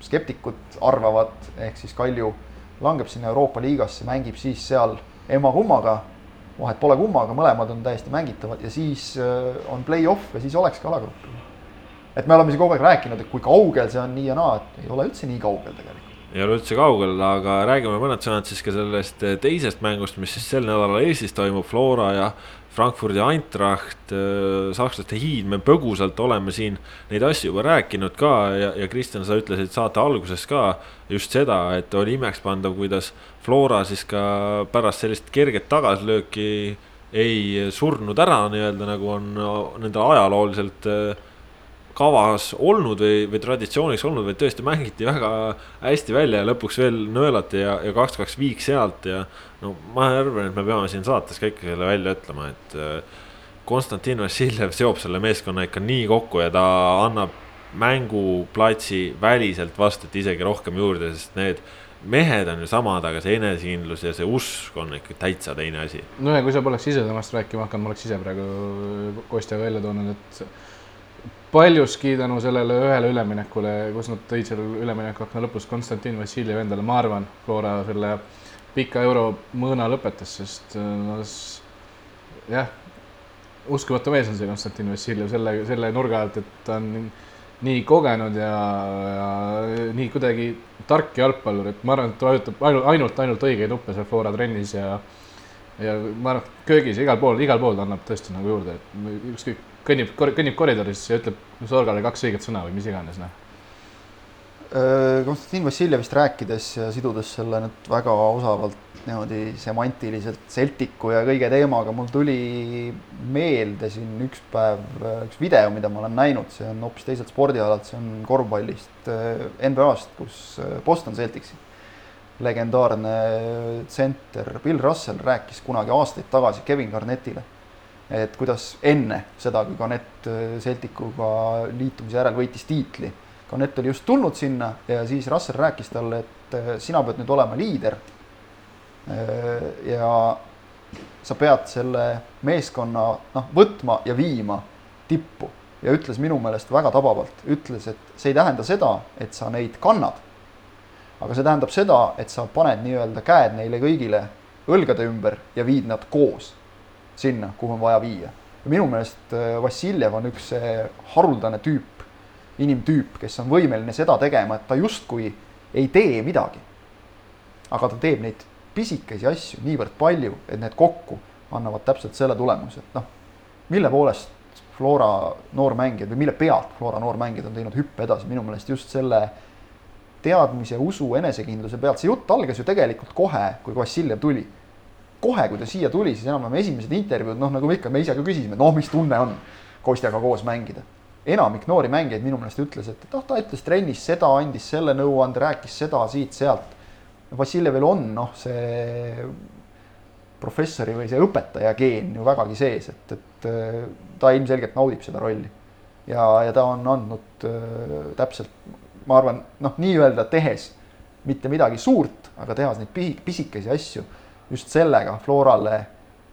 S2: skeptikud arvavad, ehk siis Kalju langeb sinna Euroopa liigasse, mängib siis seal emma-kummaga vahet pole kummaga, mõlemad on täiesti mängitavad ja siis äh, on play-off ja siis olekski alagrupp. et me oleme siin kogu aeg rääkinud, et kui kaugel see on nii ja naa, et ei ole üldse nii kaugel tegelikult.
S1: ei ole üldse kaugel, aga räägime mõned sõnad siis ka sellest äh, teisest mängust, mis siis sel nädalal Eestis toimub, Flora ja Frankfurdi Eintracht, äh, sakslaste hiid, me põgusalt oleme siin neid asju juba rääkinud ka ja, ja Kristjan, sa ütlesid saate alguses ka just seda, et oli imekspandav, kuidas Flora siis ka pärast sellist kerget tagasilööki ei surnud ära nii-öelda nagu on nendel ajalooliselt äh, kavas olnud või, või traditsiooniks olnud, vaid tõesti mängiti väga hästi välja ja lõpuks veel nõelati ja, ja kaks-kaks viik sealt ja. No ma arvan, et me peame siin saates ka ikka selle välja ütlema, et äh, Konstantin Vassiljev seob selle meeskonna ikka nii kokku ja ta annab mänguplatsi väliselt vast, et isegi rohkem juurde, sest need mehed on ju samad, aga see enesekindlus ja see usk on ikka täitsa teine asi.
S3: no ja kui sa poleks ise temast rääkima hakanud, ma oleks ise praegu Kostjaga välja toonud, et paljuski tänu sellele ühele üleminekule, kus nad tõid seal ülemineku akna lõpus Konstantin Vassiljev endale, ma arvan, Flora selle pika euro mõõna lõpetas, sest no, jah, uskumatu mees on see Konstantin Vassiljev selle, selle nurga alt, et ta on nii kogenud ja, ja nii kuidagi tark jalgpallur, et ma arvan, et ta vajutab ainult, ainult, ainult õigeid nuppe seal Flora trennis ja ja ma arvan, köögis igal pool, igal pool ta annab tõesti nagu juurde, et ükskõik, kõnnib, kõnnib koridoris ja ütleb Sorgale kaks õiget sõna või mis iganes, noh.
S2: Konstantin Vassiljevist rääkides ja sidudes selle nüüd väga osavalt niimoodi semantiliselt Celticu ja kõige teemaga, mul tuli meelde siin üks päev üks video, mida ma olen näinud, see on hoopis teiselt spordialalt, see on korvpallist äh, NBA-st, kus äh, Boston Celticsi legendaarne tsenter Bill Russell rääkis kunagi aastaid tagasi Kevin Garnettile, et kuidas enne seda, kui Garnett äh, Celticuga liitumise järel võitis tiitli, Garnett oli just tulnud sinna ja siis Russell rääkis talle, et sina pead nüüd olema liider Äh, ja sa pead selle meeskonna noh, võtma ja viima tippu ja ütles minu meelest väga tabavalt, ütles, et see ei tähenda seda, et sa neid kannad. aga see tähendab seda, et sa paned nii-öelda käed neile kõigile õlgade ümber ja viid nad koos sinna, kuhu on vaja viia. minu meelest äh, Vassiljev on üks haruldane tüüp, inimtüüp, kes on võimeline seda tegema, et ta justkui ei tee midagi. aga ta teeb neid pisikesi asju niivõrd palju, et need kokku annavad täpselt selle tulemuse, et noh, mille poolest Flora noormängijad või mille pealt Flora noormängijad on teinud hüppe edasi, minu meelest just selle teadmise, usu, enesekindluse pealt, see jutt algas ju tegelikult kohe, kui Vassiljev tuli. kohe, kui ta siia tuli, siis enam-vähem esimesed intervjuud, noh, nagu me ikka, me ise ka küsisime, noh, mis tunne on Kostjaga koos mängida. Enamik noori mängijaid minu meelest ütles, et noh, ta ütles trennis seda, andis selle nõuande, rääkis seda siit-sealt Vassiljevil on noh, see professori või see õpetaja geen ju vägagi sees, et, et äh, ta ilmselgelt naudib seda rolli. ja, ja ta on andnud äh, täpselt, ma arvan, noh, nii-öelda tehes mitte midagi suurt, aga tehas neid pisi, pisikesi asju just sellega Florale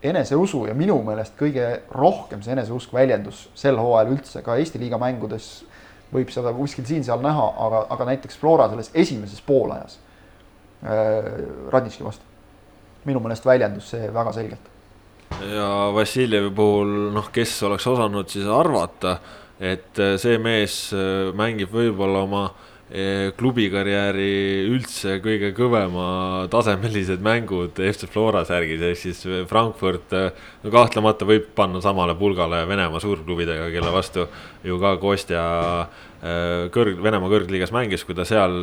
S2: eneseusu ja minu meelest kõige rohkem see eneseusk väljendus sel hooajal üldse ka Eesti liiga mängudes võib seda kuskil siin-seal näha, aga, aga näiteks Flora selles esimeses poolajas Äh, Radnitši vastu. minu meelest väljendus see väga selgelt.
S1: ja Vassiljevi puhul noh, kes oleks osanud siis arvata, et äh, see mees äh, mängib võib-olla oma klubikarjääri üldse kõige kõvema tasemelised mängud FC Flora särgis, ehk siis Frankfurt no kahtlemata võib panna samale pulgale Venemaa suurklubidega, kelle vastu ju ka Kostja Äh, kõrg, Venemaa kõrgliigas mängis, kui ta seal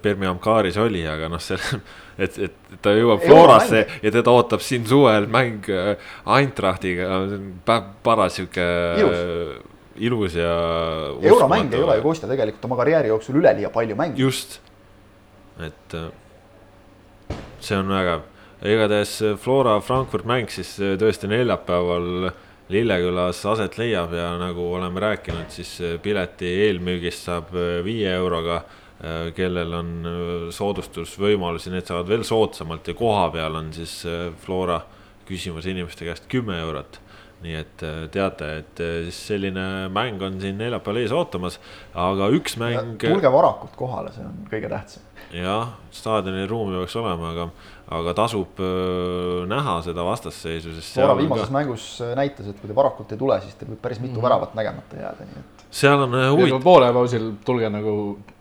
S1: Permi Amkaris oli, aga noh, see, [LAUGHS] et, et ta jõuab Florasse ja teda ootab siin suvel mäng Eintrachtiga, paras sihuke ilus ja.
S2: euromäng ei ole ju Kostja tegelikult oma karjääri jooksul üleliia palju mänginud.
S1: just, et äh, see on vägev, igatahes Flora Frankfurt mäng siis äh, tõesti neljapäeval Lillekülas aset leiab ja nagu oleme rääkinud, siis äh, pileti eelmüügist saab viie euroga kellel on soodustusvõimalusi, need saavad veel soodsamalt ja koha peal on siis Flora küsimas inimeste käest kümme eurot nii et äh, teate, et äh, selline mäng on siin neljapäeval ees ootamas, aga üks mäng.
S2: tulge varakult kohale, see on kõige tähtsam.
S1: jah, staadionil ruumi peaks olema, aga, aga tasub äh, näha seda vastasseisu, sest.
S2: Flora viimases ka... mängus näitas, et kui te varakult ei tule, siis teil võib päris mitu mm -hmm. väravat nägemata jääda, nii et
S1: seal on huvitav.
S3: poole pausil tulge nagu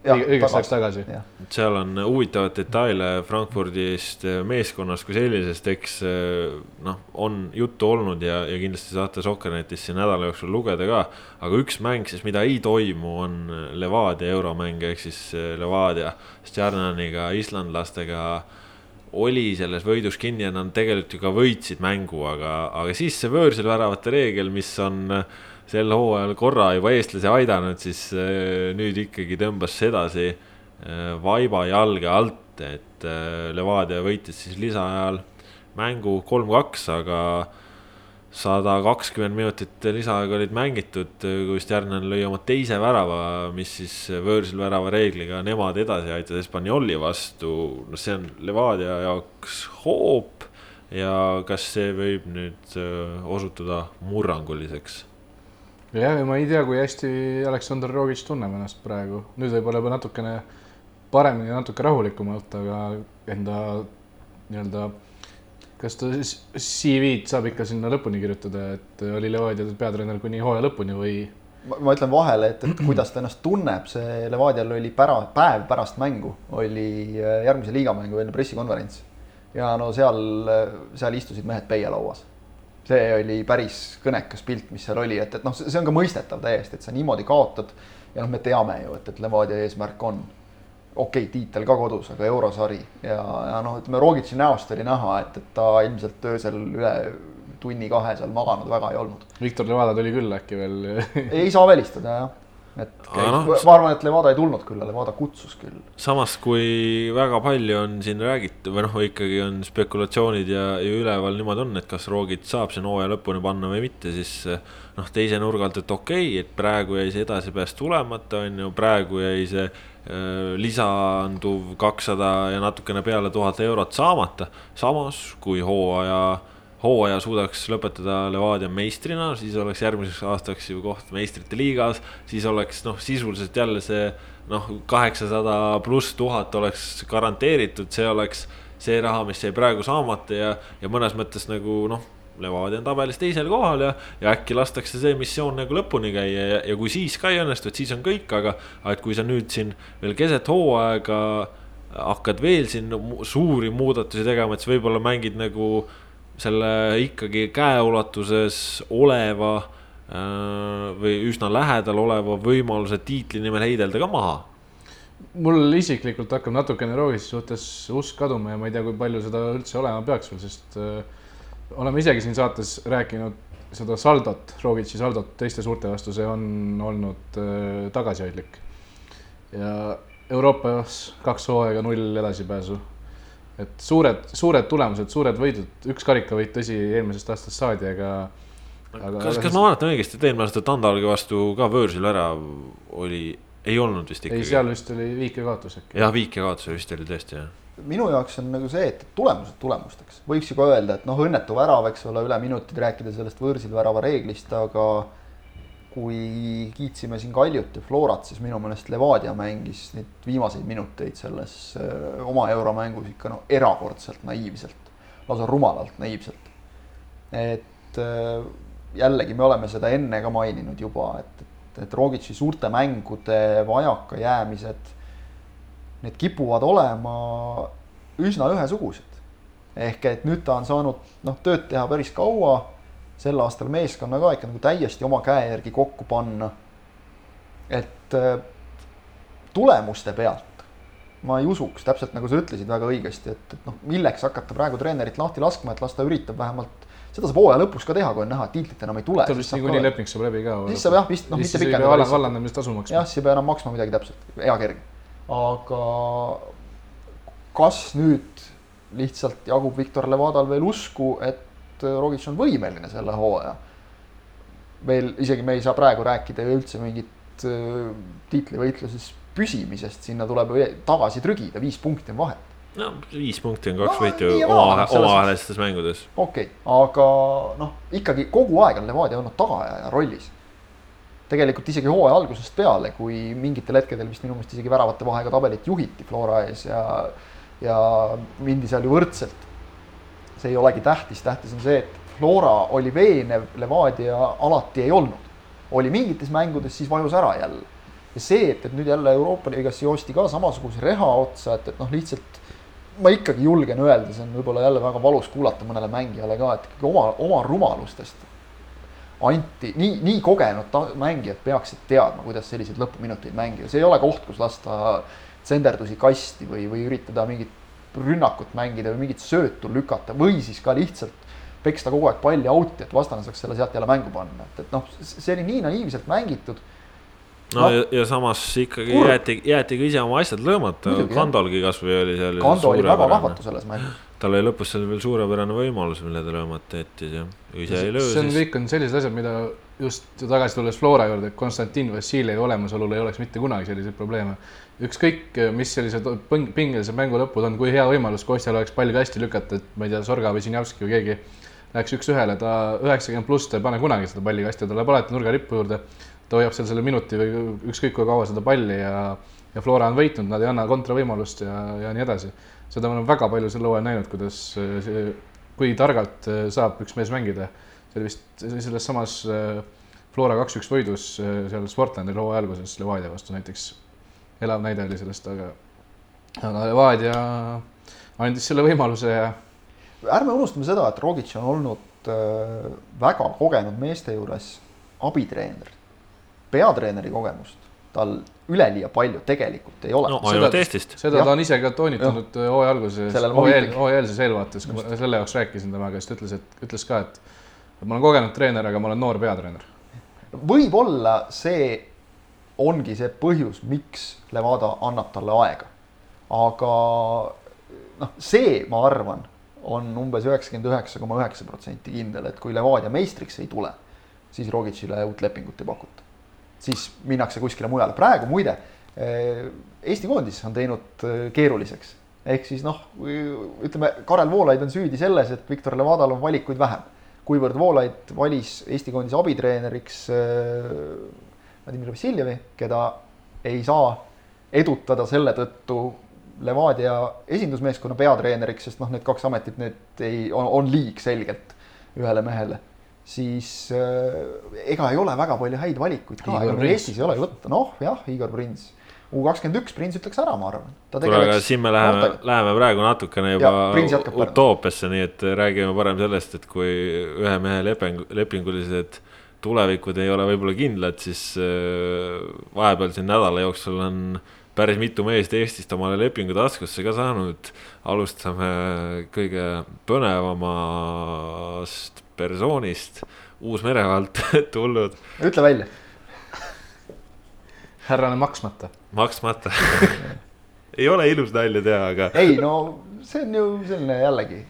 S3: õigeks ajaks tagasi.
S1: seal on huvitavaid detaile Frankfurdist meeskonnast kui sellisest, eks noh, on juttu olnud ja, ja kindlasti saate Sokkernetist siin nädala jooksul lugeda ka. aga üks mäng siis, mida ei toimu, on Levadia euromäng ehk siis Levadia Stjarnaniga, islandlastega oli selles võidus kinni ja nad tegelikult ju ka võitsid mängu, aga, aga siis see võõrsilväravate reegel, mis on äh, sel hooajal korra juba eestlasi aidanud, siis äh, nüüd ikkagi tõmbas sedasi äh, vaiba jalge alt, et Levadia võitis siis lisaajal mängu kolm-kaks, aga sada kakskümmend minutit lisaaega olid mängitud, kui Stjarnan lõi oma teise värava, mis siis võõrsil värava reegliga nemad edasi aitas Espanyoli vastu. no see on Levadia jaoks hoop. Ja kas see võib nüüd osutuda murranguliseks?
S3: Jah, ja ma ei tea, kui hästi Aleksandr Rogic tunneb ennast praegu, nüüd võib-olla juba natukene paremini, natuke rahulikumalt, aga enda nii-öelda, kas ta siis CV-d saab ikka sinna lõpuni kirjutada, et oli Levadia peatreener kuni hooaja lõpuni või?
S2: ma ütlen vahele, et, et kuidas ta ennast tunneb, see Levadial oli pära, päev pärast mängu oli äh, järgmise liigamängu enne pressikonverents. ja no seal, seal istusid mehed peielauas see oli päris kõnekas pilt, mis seal oli, et, et noh, see on ka mõistetav täiesti, et sa niimoodi kaotad. ja noh, me teame ju, et, et Levadia eesmärk on okei okay,, tiitel ka kodus, aga eurosari ja, ja noh, ütleme Rogitši näost oli näha, et, et ta ilmselt öösel üle tunni-kahe seal maganud väga ei olnud.
S3: Viktor Levada tuli küll äkki veel [LAUGHS]
S2: ei saa välistada jah et no, ma arvan, et Levada ei tulnud küll, Levada kutsus küll.
S1: samas, kui väga palju on siin räägitud või noh, ikkagi on spekulatsioonid ja, ja üleval niimoodi on, et kas Roogit saab siin hooaja lõpuni panna või mitte, siis noh, teise nurga alt, et okei okay,, et praegu jäi see edasipääs tulemata, on ju, praegu jäi see lisanduv kakssada ja natukene peale tuhat eurot saamata. samas, kui hooaja hooaja suudaks lõpetada Levadia meistrina, siis oleks järgmiseks aastaks ju koht meistrite liigas, siis oleks noh, sisuliselt jälle see noh, kaheksasada pluss tuhat oleks garanteeritud, see oleks see raha, mis jäi praegu saamata ja, ja mõnes mõttes nagu noh, Levadia on tabelis teisel kohal ja, ja äkki lastakse see missioon nagu lõpuni käia ja, ja kui siis ka ei õnnestu, et siis on kõik, aga, aga et kui sa nüüd siin veel keset hooaega hakkad veel siin suuri muudatusi tegema, et siis võib-olla mängid nagu selle ikkagi käeulatuses oleva äh, või üsna lähedal oleva võimaluse tiitli nimel heidelda ka maha?
S3: mul isiklikult hakkab natukene Rootsi suhtes usk kaduma ja ma ei tea, kui palju seda üldse olema peaks veel, sest äh, oleme isegi siin saates rääkinud seda saldot, Rogitši saldot teiste suurte vastu, see on olnud äh, tagasihoidlik. ja Euroopas kaks hooaega null edasipääsu et suured, suured tulemused, suured võidud, üks karikavõit, tõsi, eelmisest aastast saadi, aga.
S1: aga kas, kas ma mäletan õigesti, et eelmine aasta Tandalgi vastu ka võõrsil värav oli, ei olnud vist ikkagi?
S3: ei, seal vist oli viikekaotus äkki.
S1: jah, viikekaotus vist oli tõesti, jah
S2: minu jaoks on nagu see, et tulemused tulemusteks, võiks ju ka öelda, et noh, õnnetu värav, eks ole, üle minutid rääkida sellest võõrsil värava reeglist, aga kui kiitsime siin Kaljut ja Florat, siis minu meelest Levadia mängis neid viimaseid minuteid selles oma euromängus ikka no erakordselt naiivselt, lausa rumalalt naiivselt. et jällegi me oleme seda enne ka maininud juba, et, et, et Rogitši suurte mängude vajakajäämised, need kipuvad olema üsna ühesugused. ehk et nüüd ta on saanud noh, tööd teha päris kaua sel aastal meeskonna ka ikka nagu täiesti oma käe järgi kokku panna. et äh, tulemuste pealt ma ei usuks, täpselt nagu sa ütlesid väga õigesti, et, et noh, milleks hakata praegu treenerit lahti laskma, et las ta üritab vähemalt seda saab hooaja lõpus ka teha, kui on näha, et tiitlit enam ei tule.
S3: tal vist niikuinii leping saab läbi ka.
S2: siis saab jah, vist noh, mitte pikendada.
S3: valland, vallandamistasu maksma.
S2: jah, siis ei pea enam maksma midagi täpselt, hea kerge. Aga kas nüüd lihtsalt jagub Viktor Levadal veel usku, et Rogic on võimeline selle hooaja? veel isegi me ei saa praegu rääkida ju üldse mingit äh, tiitlivõitluses püsimisest, sinna tuleb tagasi trügida, viis punkti on vahet
S1: no viis punkti on kaks no, võitu oma, omavahelistes mängudes.
S2: okei okay., aga noh, ikkagi kogu aeg on Levadia olnud tagaajaja rollis. Tegelikult isegi hooaja algusest peale, kui mingitel hetkedel vist minu meelest isegi väravate vahega tabelit juhiti Flora ees ja, ja mindi seal ju võrdselt. see ei olegi tähtis, tähtis on see, et Flora oli veenev, Levadia alati ei olnud. oli mingites mängudes, siis vajus ära jälle. ja see, et, et nüüd jälle Euroopa liigas joosti ka samasuguse reha otsa, et, et noh, lihtsalt ma ikkagi julgen öelda, see on võib-olla jälle väga valus kuulata mõnele mängijale ka, et ikkagi oma, oma rumalustest anti, nii, nii kogenud mängijad peaksid teadma, kuidas selliseid lõpuminuteid mängida, see ei ole koht, kus lasta tsenderdusi kasti või, või üritada mingit rünnakut mängida või mingit söötu lükata või siis ka lihtsalt peksta kogu aeg palli out'i, et vastane saaks selle sealt jälle mängu panna, et, et noh, see oli nii naiivselt mängitud.
S1: No, no ja, ja samas ikkagi Kur... jäeti, jäeti ka ise oma asjad lõõmata, Kandolgi kasvõi oli seal.
S2: Kando oli väga vahvatu selles mängus.
S1: Tal oli lõpus seal veel suurepärane võimalus, mille ta lõõmata jättis ja ise ei löö.
S3: see on, kõik on sellised asjad, mida just tagasi tulles Flora juurde, Konstantin Vassiljevi olemasolul ei oleks mitte kunagi selliseid probleeme. ükskõik, mis sellised pingelised mängu lõpud on, kui hea võimalus Kostjal oleks palli kasti lükata, et ma ei tea, Sorga või Sinjavski või keegi läheks üks-ühele, ta üheksakümmend pluss, ta ei pane kunagi seda palli kasti, ta läheb alati nurgarippu juurde ta hoiab seal selle minuti või ükskõik kui kaua seda palli ja, ja Flora on võitnud, nad ei anna kontravõimalust ja, ja nii edasi. Seda me oleme väga palju sel hooajal näinud, kuidas see, kui targalt äh, saab üks mees mängida. see oli vist selles samas äh, Flora kaks-üks võidus äh, seal Sportlandi hooaja alguses Levadia vastu näiteks. elav näide oli sellest, aga, aga Levadia andis selle võimaluse ja.
S2: ärme unustame seda, et Rogic on olnud väga kogenud meeste juures abitreener peatreeneri kogemust tal üleliia palju tegelikult ei ole.
S1: no ainult Eestist.
S3: seda ja. ta on ise ka toonitanud hooaja alguses, hooajalses eelvaates, kui ma selle jaoks rääkisin temaga, siis ta ütles, et ütles ka, et ma olen kogenud treener, aga ma olen noor peatreener.
S2: võib-olla see ongi see põhjus, miks Levada annab talle aega. aga noh, see, ma arvan, on umbes üheksakümmend üheksa koma üheksa protsenti kindel, et kui Levadia meistriks ei tule, siis Rogicile uut lepingut ei pakuta siis minnakse kuskile mujale. praegu muide eh, Eesti koondis on teinud eh, keeruliseks. ehk siis noh, ütleme, Karel Voolaid on süüdi selles, et Viktor Levadal on valikuid vähem. kuivõrd Voolaid valis Eesti koondise abitreeneriks eh, Vladimir Vassiljevi, keda ei saa edutada selle tõttu Levadia esindusmeeskonna peatreeneriks, sest noh, need kaks ametit, need ei, on liig selgelt ühele mehele siis äh, ega ei ole väga palju häid valikuid ka, ega meil Eestis ei ole võtta, noh jah, Igor Prins. U kakskümmend üks, Prins ütleks ära, ma arvan.
S1: kuule, aga siin me läheme, läheme praegu natukene juba utoopiasse, nii et räägime parem sellest, et kui ühe mehe leping, lepingulised tulevikud ei ole võib-olla kindlad, siis äh, vahepeal siin nädala jooksul on päris mitu meest Eestist omale lepingu taskusse ka saanud. alustame kõige põnevamast persoonist Uus-Meremaalt [LAUGHS] tulnud.
S2: ütle välja.
S3: härrane maksmata.
S1: maksmata [LAUGHS] ei ole ilus nalja teha, aga.
S2: ei no see on ju selline jällegi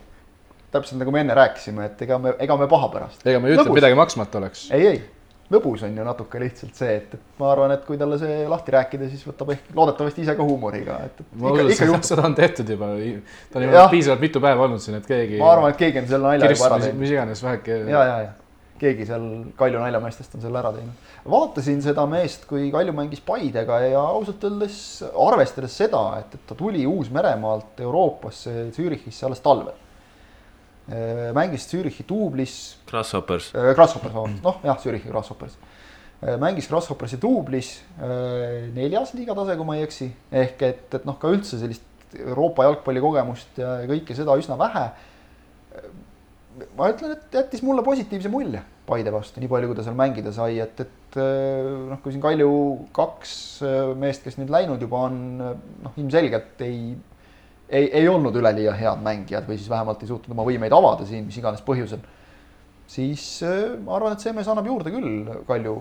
S2: täpselt nagu me enne rääkisime, et ega me, ega me paha pärast.
S3: ega me ei ütle, et midagi maksmata oleks.
S2: ei, ei, lõbus on ju natuke lihtsalt see, et, et ma arvan, et kui talle see lahti rääkida, siis võtab ehk loodetavasti ise ka huumoriga, et,
S3: ma usun, et seda on tehtud juba, ta on juba piisavalt mitu päeva olnud siin, et keegi.
S2: ma arvan, et keegi on selle nalja juba ära teinud.
S3: mis iganes väheke.
S2: ja, ja, ja keegi seal Kalju naljameestest on selle ära teinud. vaatasin seda meest, kui Kalju mängis Paidega ja ausalt öeldes arvestades seda, et, et ta tuli Uus-Meremaalt Euroopasse Zürichisse alles talvel Äh, mängis Zürichi duublis.
S1: Grasshoppers.
S2: Äh, Grasshoppers, vabandust, noh jah, Zürichi Grasshoppers. Äh, mängis Grasshoppersi duublis, neljas liigatase, kui ma ei eksi, ehk et, et noh, ka üldse sellist Euroopa jalgpallikogemust ja kõike seda üsna vähe. ma ütlen, et jättis mulle positiivse mulje Paide vastu, nii palju, kui ta seal mängida sai, et, et noh, kui siin Kalju kaks meest, kes nüüd läinud juba on, noh, ilmselgelt ei ei, ei olnud üleliia head mängijad või siis vähemalt ei suutnud oma võimeid avada siin mis iganes põhjusel. Siis äh, ma arvan, et see mees annab juurde küll Kalju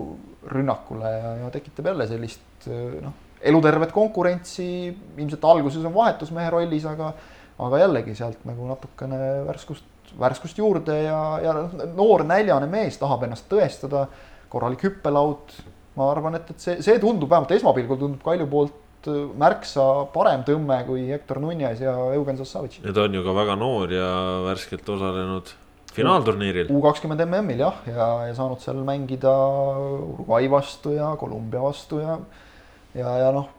S2: rünnakule ja, ja tekitab jälle sellist äh, noh, elutervet konkurentsi, ilmselt alguses on vahetusmehe rollis, aga aga jällegi sealt nagu natukene värskust, värskust juurde ja, ja noor näljane mees tahab ennast tõestada, korralik hüppelaud, ma arvan, et, et see, see tundub, vähemalt esmapilgul tundub Kalju poolt äh, märksa parem tõmme kui Hector Nunez ja Eugen Sassavitš.
S1: ja ta on ju ka väga noor ja värskelt osalenud finaalturniiril.
S2: U kakskümmend MM-il jah, ja, ja saanud seal mängida Uruguay vastu ja Kolumbia vastu ja, ja, ja noh,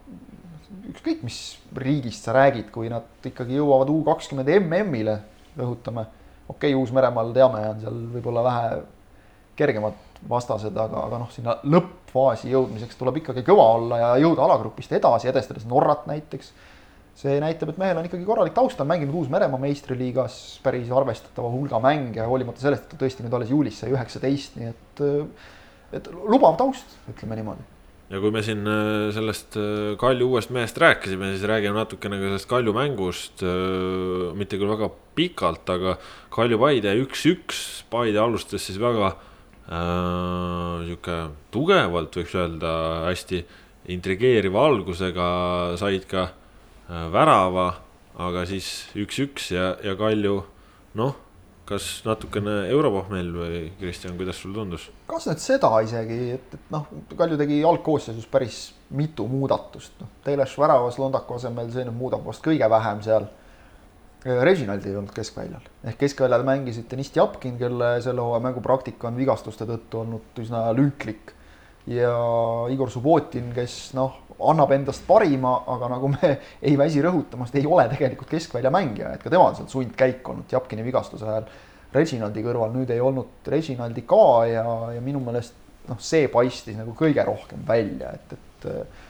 S2: ükskõik mis riigist sa räägid, kui nad ikkagi jõuavad U kakskümmend MM-ile, rõhutame. okei okay,, Uus-Meremaal teame, on seal võib-olla vähe kergemad vastased, aga, aga noh, sinna lõppfaasi jõudmiseks tuleb ikkagi kõva olla ja jõuda alagrupist edasi, edestades Norrat näiteks. See näitab, et mehel on ikkagi korralik taust, ta on mänginud Uus-Meremaa meistriliigas päris arvestatava hulga mänge, hoolimata sellest, et ta tõesti nüüd alles juulis sai üheksateist, nii et, et lubav taust, ütleme niimoodi
S1: ja kui me siin äh, sellest äh, Kalju uuest mehest rääkisime, siis räägime natukene ka sellest Kalju mängust. Äh, mitte küll väga pikalt, aga Kalju Paide üks-üks, Paide alustas siis väga sihuke äh, tugevalt võiks öelda hästi intrigeeriva algusega, said ka äh, värava, aga siis üks-üks ja, ja Kalju noh kas natukene europohmell või Kristjan, kuidas sulle tundus?
S2: kas nüüd seda isegi, et, et noh, Kalju tegi algkoosseisus päris mitu muudatust, noh, Teles väravas Londaku asemel, see nüüd muudab vast kõige vähem seal. Reginald ei olnud keskväljal, ehk keskväljal mängisid Deniss Tjapkin, kelle selle hooaja mängupraktika on vigastuste tõttu olnud üsna lünklik. Ja Igor Subbotin, kes noh, annab endast parima, aga nagu me [LAUGHS] ei väsi rõhutamast, ei ole tegelikult keskvälja mängija, et ka tema on seal sundkäik olnud Japkini vigastuse ajal. Reginaldi kõrval nüüd ei olnud Reginaldi ka ja, ja minu meelest noh, see paistis nagu kõige rohkem välja, et, et äh,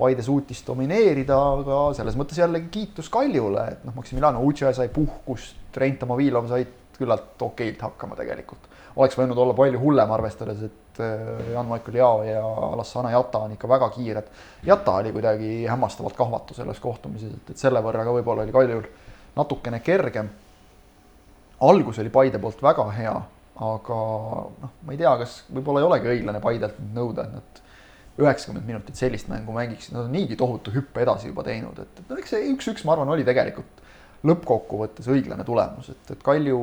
S2: Paide suutis domineerida, aga selles mõttes jällegi kiitus Kaljule, et noh, Maximiliano Uche sai puhkust, Rein Tomovilov said küllalt okeilt hakkama tegelikult. oleks võinud olla palju hullem, arvestades, et et äh, Jan-Michael Jao ja Alassane Jata on ikka väga kiired. Jata oli kuidagi hämmastavalt kahvatu selles kohtumises, et, et selle võrra ka võib-olla oli Kaljul natukene kergem. algus oli Paide poolt väga hea, aga noh, ma ei tea, kas võib-olla ei olegi õiglane Paidelt nõuda, et nad üheksakümmend minutit sellist mängu mängiksid, nad on niigi tohutu hüppe edasi juba teinud, et, et no eks see üks-üks, ma arvan, oli tegelikult lõppkokkuvõttes õiglane tulemus, et, et Kalju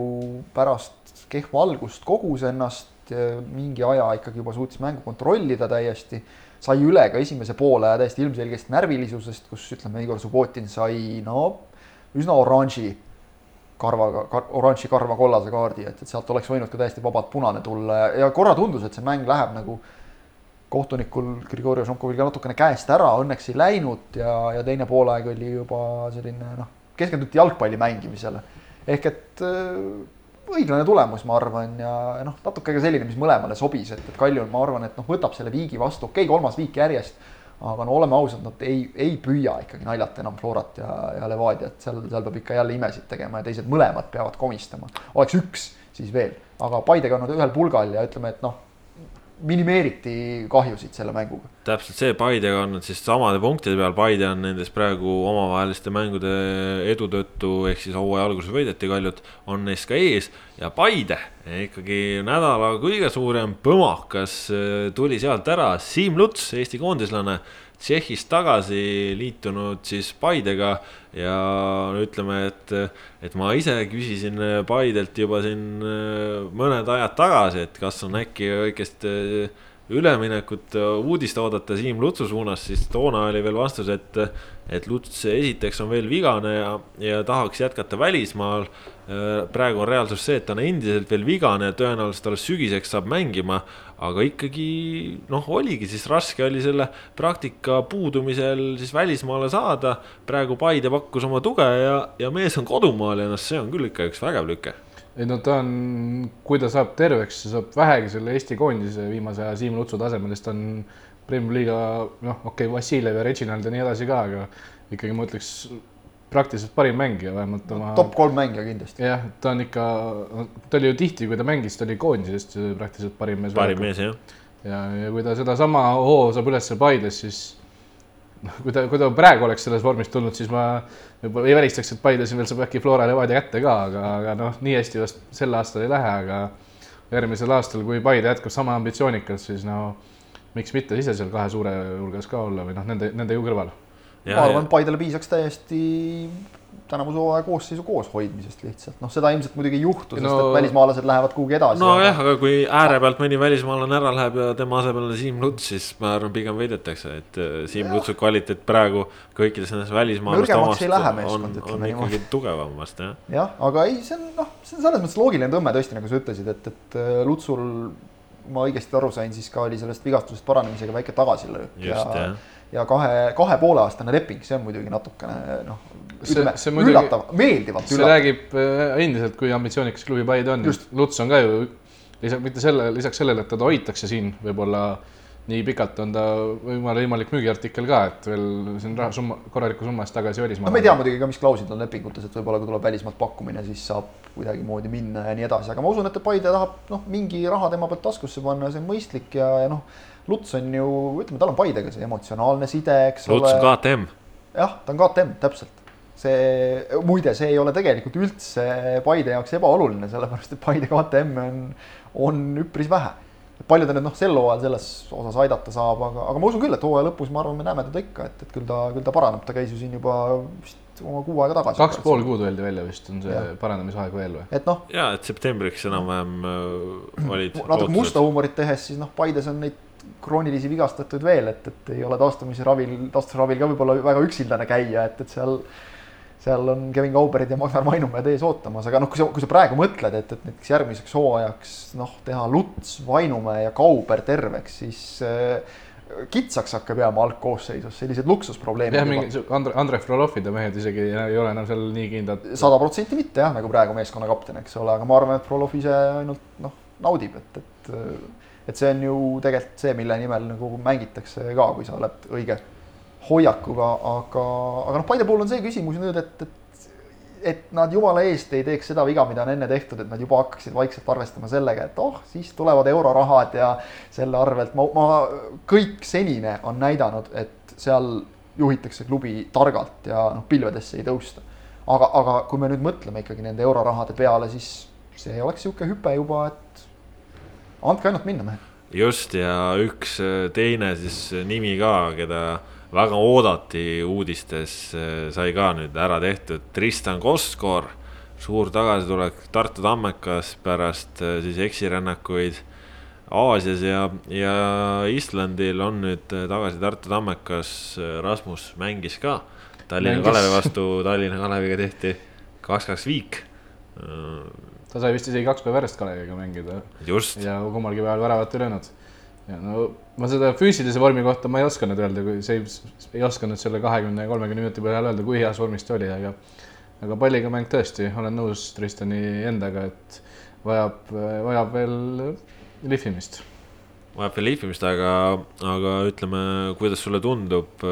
S2: pärast kehva algust kogus ennast Eh, mingi aja ikkagi juba suutis mängu kontrollida täiesti, sai üle ka esimese poole täiesti ilmselgest närvilisusest, kus ütleme, Igor Subbotin sai no üsna oranži karvaga kar,, oranži karva kollase kaardi, et, et sealt oleks võinud ka täiesti vabalt punane tulla ja, ja korra tundus, et see mäng läheb nagu kohtunikul Grigori Žonkovil ka natukene käest ära, õnneks ei läinud ja, ja teine poolaeg oli juba selline noh, keskenduti jalgpalli mängimisele. ehk et õiglane tulemus, ma arvan, ja noh, natuke ka selline, mis mõlemale sobis, et, et Kalju, ma arvan, et noh, võtab selle viigi vastu, okei okay,, kolmas viik järjest. aga no oleme ausad, nad ei, ei püüa ikkagi naljata enam Florat ja, ja Levadiat, seal, seal peab ikka jälle imesid tegema ja teised mõlemad peavad komistama. oleks üks, siis veel, aga Paidega on nad ühel pulgal ja ütleme, et noh minimeeriti kahjusid selle mänguga.
S1: täpselt see, Paidega on siis samade punktide peal, Paide on nendes praegu omavaheliste mängude edu tõttu, ehk siis hooaja alguses võideti Kaljut, on neist ka ees. ja Paide ikkagi nädala kõige suurem põmakas tuli sealt ära, Siim Luts, Eesti koondislane Tšehhist tagasi liitunud siis Paidega ja ütleme, et, et ma ise küsisin Paidelt juba siin äh, mõned ajad tagasi, et kas on äkki väikest äh, üleminekut, uudist oodata Siim Lutsu suunas, siis toona oli veel vastus, et, et Luts esiteks on veel vigane ja, ja tahaks jätkata välismaal Äh, praegu on reaalsus see, et ta on endiselt veel vigane, tõenäoliselt alles sügiseks saab mängima. Aga ikkagi noh, oligi siis raske oli selle praktika puudumisel siis välismaale saada. praegu Paide pakkus oma tuge ja, ja mees on kodumaal ja noh, see on küll ikka üks vägev lüke
S3: ei no ta on, kui ta saab terveks, saab vähegi selle Eesti koondise viimase aja Siim Lutsu tasemel, siis ta on Premiumi liiga noh, okei okay,, Vassiljev ja Reginald ja nii edasi ka, aga ikkagi ma ütleks praktiliselt parim mängija, vähemalt oma.
S2: top kolm mängija kindlasti.
S3: jah, ta on ikka, ta oli ju tihti, kui ta mängis, ta oli koondisest praktiliselt parim mees.
S1: parim mees, jah.
S3: ja, ja kui ta sedasama hoo saab üles Paides, siis noh, [LAUGHS] kui ta, kui ta praegu oleks selles vormis tulnud, siis ma võib-olla ei välistaks, et Paides veel saab äkki Flora Levadia kätte ka, aga, aga noh, nii hästi vast sel aastal ei lähe, aga järgmisel aastal, kui Paide jätkab sama ambitsioonikalt, siis no miks mitte ise seal kahe suure hulgas ka olla või noh, nende, nende ju kõrval.
S2: Ma arvan, et Paidele piisaks täiesti tänavuse hooaja koosseisu koos hoidmisest lihtsalt, noh, seda ilmselt muidugi ei juhtu, sest no, et välismaalased lähevad kuhugi edasi.
S1: nojah aga..., aga kui ääre pealt mõni välismaalane ära läheb ja tema asemel on Siim Luts, siis ma arvan, pigem võidetakse, et äh, Siim Lutsu kvaliteet praegu kõikides nendes välismaalaste omast on, on ikkagi tugevam vast jah.
S2: jah, aga ei, see on noh, see on selles mõttes loogiline tõmme tõesti, nagu sa ütlesid, et, et äh, Lutsul ma õigesti aru sain, siis ka oli sellest vigastusest paranemisega väike tagasilöök ja, ja kahe, kahe poole aastane leping, see on muidugi natukene noh, ütleme, üllatav, meeldivalt
S3: see üllatav. räägib äh, endiselt, kui ambitsioonikas klubi Paide on. Luts on ka ju lisaks, mitte selle, lisaks sellele, et teda hoitakse siin võib-olla nii pikalt on ta võimalik, võimalik müügiartikkel ka, et veel siin raha summa, korraliku summa eest tagasi välismaale.
S2: no me ei tea muidugi ka, mis klauslid on lepingutes, et võib-olla kui tuleb välismaalt pakkumine, siis saab kuidagimoodi minna ja nii edasi, aga ma usun, et Paide tahab noh, mingi raha tema pealt taskusse panna, see on mõistlik ja, ja noh, Luts on ju, ütleme, tal on Paidega see emotsionaalne side, eks
S1: Luts ole. Luts on KTM.
S2: jah, ta on KTM, täpselt see, muide, see ei ole tegelikult üldse Paide jaoks ebaoluline, sellepärast et Paide KTM-e on, on üpris vähe. Palju ta nüüd noh, sel hooajal selles osas aidata saab, aga, aga ma usun küll, et hooaja lõpus, ma arvan, me näeme teda ikka, et, et küll ta, küll ta paraneb, ta käis ju siin juba vist oma kuu aega tagasi.
S3: kaks pool kuud öeldi välja vist on see parandamisaeg veel või?
S2: et noh.
S1: ja, et septembriks enam-vähem äh, olid.
S2: natuke musta huumorit tehes, siis noh, Paides on neid kroonilisi vigastatuid veel, et, et ei ole taastumise ravil, taastusravil ka võib-olla väga üksildane käia, et, et seal seal on Kevin Kauberid ja Magnar Vainumäed ees ootamas, aga noh, kui sa, kui sa praegu mõtled, et, et näiteks järgmiseks hooajaks noh, teha Luts, Vainumäe ja Kauber terveks, siis äh, kitsaks hakkab jääma algkoosseisus, sellised luksusprobleemid.
S3: jah, mingi Andre, Andre Frolofide mehed isegi ei ole enam seal nii kindlad.
S2: sada protsenti mitte jah, nagu praegu meeskonna kapten, eks ole, aga ma arvan, et Frolov ise ainult noh, naudib, et, et et see on ju tegelikult see, mille nimel nagu mängitakse ka, kui sa oled õige hoiakuga, aga, aga noh, Paide puhul on see küsimus nüüd, et, et et nad jumala eest ei teeks seda viga, mida on enne tehtud, et nad juba hakkaksid vaikselt arvestama sellega, et oh, siis tulevad eurorahad ja selle arvelt ma, ma, kõik senine on näidanud, et seal juhitakse klubi targalt ja noh, pilvedesse ei tõusta. aga, aga kui me nüüd mõtleme ikkagi nende eurorahade peale, siis see oleks niisugune hüpe juba, et andke ainult minna, mehed.
S1: just ja üks teine siis nimi ka, keda väga oodati uudistes, eh, sai ka nüüd ära tehtud, Tristan Koskor, suur tagasitulek Tartu tammekas pärast eh, siis eksirännakuid Aasias ja, ja Islandil on nüüd eh, tagasi Tartu tammekas, Rasmus mängis ka Tallinna mängis. Kalevi vastu, Tallinna Kaleviga tehti kaks-kaks viik.
S3: ta sai vist isegi kaks päeva järjest Kaleviga mängida. ja kummalgi päeval väravat ei löönud ja no ma seda füüsilise vormi kohta ma ei oska nüüd öelda, kui see ei, ei oska nüüd selle kahekümne kolmekümne minuti peale öelda, kui heas vormis ta oli, aga aga palliga mäng tõesti, olen nõus Tristani endaga, et vajab, vajab veel lihvimist.
S1: vajab veel lihvimist, aga, aga ütleme, kuidas sulle tundub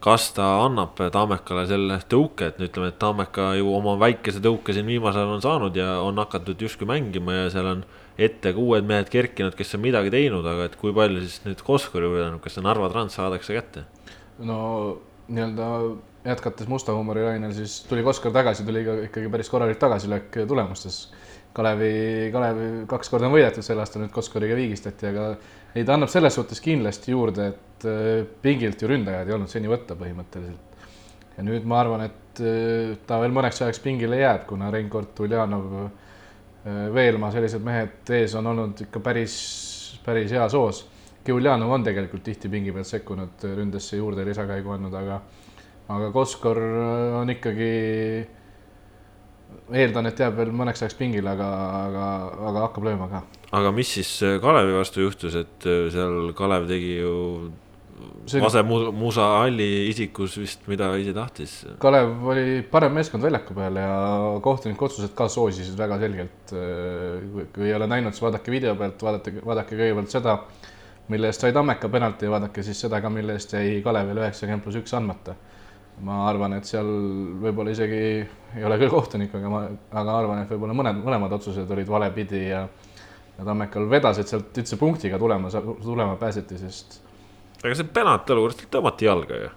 S1: kas ta annab Tammekale selle tõuke, et ütleme, et Tammeka ju oma väikese tõuke siin viimasel ajal on saanud ja on hakatud justkui mängima ja seal on ette ka uued mehed kerkinud, kes on midagi teinud, aga et kui palju siis nüüd Koskor ju vedanud, kas see Narva Trans saadakse kätte?
S3: no nii-öelda jätkates musta huumori lainel, siis tuli Koskor tagasi, tuli ka ikkagi päris korralik tagasilöök tulemustes. Kalevi, Kalevi kaks korda on võidetud sel aastal, nüüd Koskoriga viigistati, aga ei, ta annab selles suhtes kindlasti juurde, et äh, pingilt ju ründajaid ei olnud seni võtta põhimõtteliselt. ja nüüd ma arvan, et äh, ta veel mõneks ajaks pingile jääb, kuna Reinkord Uljanov Äh, Veelmaa, sellised mehed ees on olnud ikka päris, päris heas hoos. Giulianov on tegelikult tihti pingi pealt sekkunud, ründesse juurde lisakäigu andnud, aga, aga Koskor äh, on ikkagi, eeldan, et jääb veel mõneks ajaks pingile, aga, aga, aga hakkab lööma ka.
S1: aga mis siis Kalevi vastu juhtus, et äh, seal Kalev tegi ju see... Vase Musa Alli isikus vist, mida ise tahtis.
S3: Kalev oli parem meeskond väljaku peal ja kohtuniku otsused ka soosisid väga selgelt. kui ei ole näinud, siis vaadake video pealt, vaadake, vaadake kõigepealt seda, mille eest sai Tammeka penalti ja vaadake siis seda ka, mille eest jäi Kalevile üheksakümmend pluss üks andmata. ma arvan, et seal võib-olla isegi ei ole küll kohtunik, aga ma, aga arvan, et võib-olla mõned, mõlemad otsused olid valepidi ja ja Tammekal vedas, et sealt üldse punktiga tulema, tulema pääseti, sest
S1: aga see penalti olukorras tõmmati jalga ju.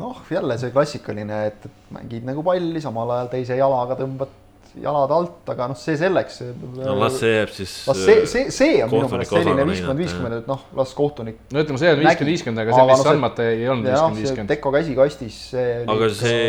S2: noh, jälle see klassikaline, et, et mängid nagu palli, samal ajal teise jalaga tõmbad jalad alt, aga noh, see selleks.
S1: no las see jääb siis.
S2: las see, see, see on minu meelest selline viiskümmend, viiskümmend, et noh, las kohtunik.
S3: no ütleme, see on viiskümmend, viiskümmend, aga see, mis
S2: no
S3: andmata ei olnud viiskümmend, viiskümmend.
S2: Teko käsi kastis, see.
S1: aga see,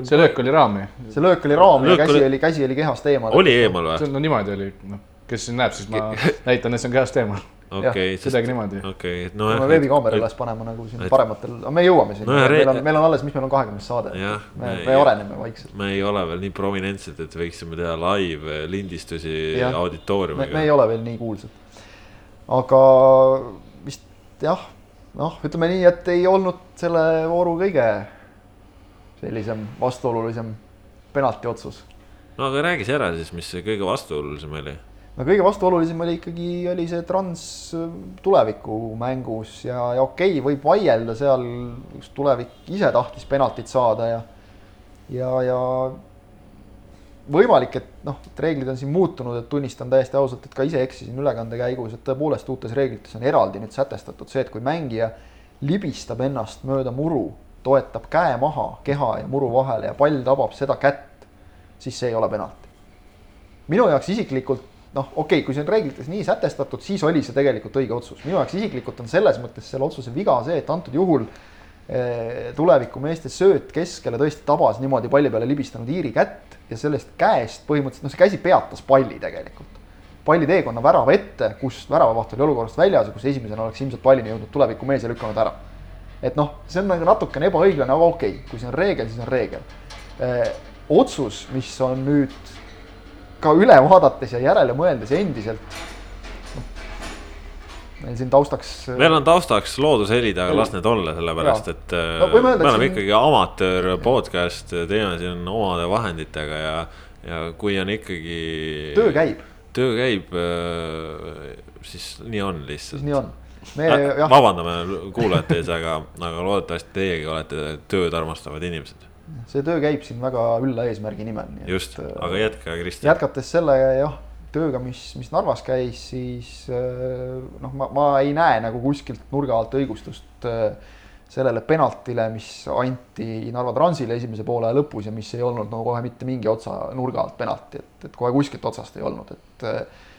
S3: see löök oli raami.
S2: see löök oli raam ja käsi
S1: oli-
S2: oli, käsi oli kehast eemal.
S1: oli eemal või?
S3: no niimoodi oli, noh, kes siin näeb, siis ma näitan, et see on kehast eemal.
S1: Okei,
S3: kuidagi niimoodi.
S1: et
S2: no
S1: nojah.
S2: veebikaamera üles panema nagu siin
S1: et-
S2: parematel, aga me jõuame sinna no,, meil on
S1: re-,
S2: meil on alles, mis meil on kahekümnes saade
S1: Jah,.
S2: me,
S1: me-
S2: me areneme vaikselt.
S1: me ei ole veel nii prominentsed, et võiksime teha live lindistusi
S2: Jah. me,
S1: auditooriumiga
S2: me ei ole veel nii kuulsad. aga vist jah, noh, ütleme nii, et ei olnud selle vooru kõige sellisem vastuolulisem penalti otsus.
S1: no aga räägi ära siis, mis see kõige vastuolulisem oli
S2: no kõige vastuolulisem oli ikkagi, oli see trans tulevikumängus ja, ja okei okay,, võib vaielda seal, kus tulevik ise tahtis penaltit saada ja ja, ja võimalik, et noh, et reeglid on siin muutunud, et tunnistan täiesti ausalt, et ka ise eksisin ülekande käigus, et tõepoolest uutes reeglites on eraldi nüüd sätestatud see, et kui mängija libistab ennast mööda muru, toetab käe maha keha ja muru vahele ja pall tabab seda kätt, siis see ei ole penalti. Minu jaoks isiklikult noh, okei okay,, kui see on reeglites nii sätestatud, siis oli see tegelikult õige otsus. minu jaoks isiklikult on selles mõttes selle otsuse viga see, et antud juhul eh, tulevikumeeste sööt keskele tõesti tabas niimoodi palli peale libistanud Iiri kätt ja sellest käest põhimõtteliselt, noh, see käsi peatas palli tegelikult. palli teekonna värava ette, kus väravavaht oli olukorrast väljas ja kus esimesena oleks ilmselt pallini jõudnud tulevikumees ja lükanud ära. et noh, see on nagu natukene ebaõiglane, aga okei okay,, kui see on reegel, siis on reegel eh,. otsus, mis on nüüd ka üle vaadates ja järele mõeldes endiselt. meil siin taustaks.
S1: meil on taustaks loodushelid, aga las need olla, sellepärast
S2: Jaa.
S1: et
S2: No öelda,
S1: me oleme
S2: siin-
S1: ikkagi amatöör podcast, teeme siin omade vahenditega ja, ja kui on ikkagi.
S2: töö käib,
S1: töö käib, siis nii on lihtsalt.
S2: nii on. me jah,
S1: vabandame kuulajate ees, aga, aga loodetavasti teiegi olete tööd armastavad inimesed.
S2: See töö käib siin väga ülla eesmärgi nimel.
S1: just, aga jätka, Kristjan.
S2: jätkates selle jah, tööga, mis, mis Narvas käis, siis äh, noh, ma, ma ei näe nagu kuskilt nurga alt õigustust äh, sellele penaltile, mis anti Narva Transile esimese poole lõpus ja mis ei olnud no kohe mitte mingi otsa nurga alt penalti, et, et kohe kuskilt otsast ei olnud, et äh,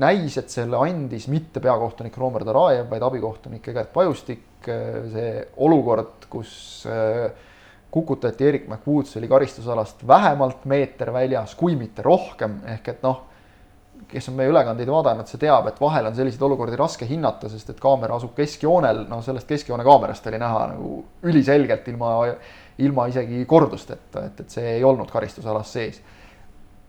S2: näis, et selle andis mitte peakohtunik Roomer Tarajev, vaid abikohtunik Egert Pajustik. see olukord, kus äh, kukutati Erik McWoods oli karistusalast vähemalt meeter väljas, kui mitte rohkem, ehk et noh, kes on meie ülekandeid vaadanud, see teab, et vahel on selliseid olukordi raske hinnata, sest et kaamera asub keskjoonel, no sellest keskjoone kaamerast oli näha nagu üliselgelt ilma, ilma isegi kordusteta, et, et see ei olnud karistusalas sees.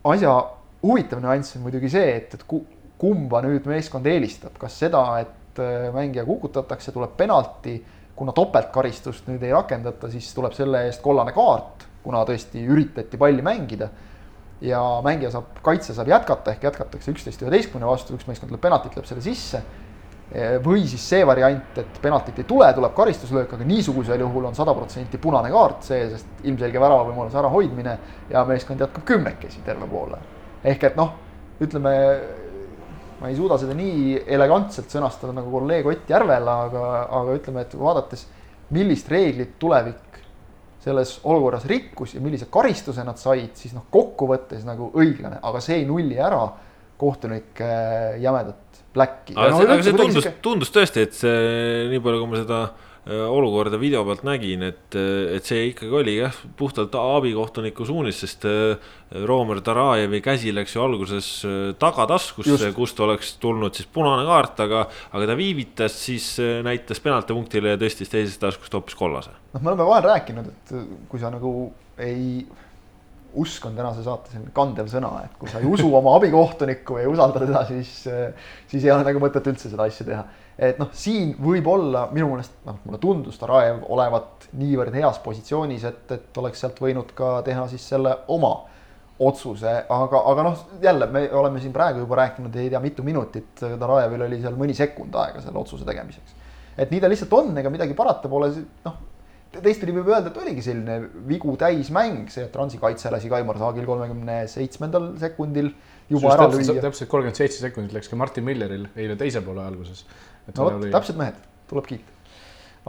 S2: Asja huvitav nüanss on muidugi see, et, et ku- kumba nüüd meeskond eelistab, kas seda, et äh, mängija kukutatakse, tuleb penalti, kuna topeltkaristust nüüd ei rakendata, siis tuleb selle eest kollane kaart, kuna tõesti üritati palli mängida ja mängija saab, kaitse saab jätkata ehk jätkatakse üksteist üheteistkümne vastu, üks meeskond lööb penaltit, lööb selle sisse. või siis see variant, et penaltit ei tule, tuleb karistuslöök, aga niisugusel juhul on sada protsenti punane kaart see, sest ilmselge väravavõimaluse ärahoidmine ja meeskond jätkab kümnekesi terve poole. ehk et noh, ütleme, ma ei suuda seda nii elegantselt sõnastada nagu kolleeg Ott Järvela, aga, aga ütleme, et vaadates, millist reeglit tulevik selles olukorras rikkus ja millise karistuse nad said, siis noh, kokkuvõttes nagu õiglane, aga see ei nulli ära kohtunike jämedat pläkki.
S1: aga see, aga see tundus, tundus tõesti, et see nii palju, kui ma seda äh, olukorda video pealt nägin, et, et see ikkagi oli jah, puhtalt abikohtuniku suunis, sest äh, Roomer Tarajevi käsi läks ju alguses äh, tagataskusse kust oleks tulnud siis punane kaart, aga, aga ta viivitas, siis äh, näitas penaltipunktile ja tõstis teisest taskust hoopis kollase.
S2: noh, me oleme vahel rääkinud, et kui sa nagu ei, usk on tänase saate selline kandev sõna, et kui sa ei usu oma abikohtunikku ja ei usalda teda, siis, siis ei ole nagu mõtet üldse seda asja teha. Et noh, siin võib-olla minu meelest noh, mulle tundus Tarajev olevat niivõrd heas positsioonis, et, et oleks sealt võinud ka teha siis selle oma otsuse, aga, aga noh, jälle me oleme siin praegu juba rääkinud ei tea mitu minutit, Tarajevil oli seal mõni sekund aega selle otsuse tegemiseks. et nii ta lihtsalt on, ega midagi parata pole, noh teistpidi võib öelda, et oligi selline vigu täismäng, see, et Transi kaitse lasi Kaimar Saagil kolmekümne seitsmendal sekundil juba ära lüüa.
S3: täpselt kolmkümmend seitse sekundit läks ka Martin Milleril eile teise poole alguses.
S2: No vot, täpsed mehed, tuleb kiita.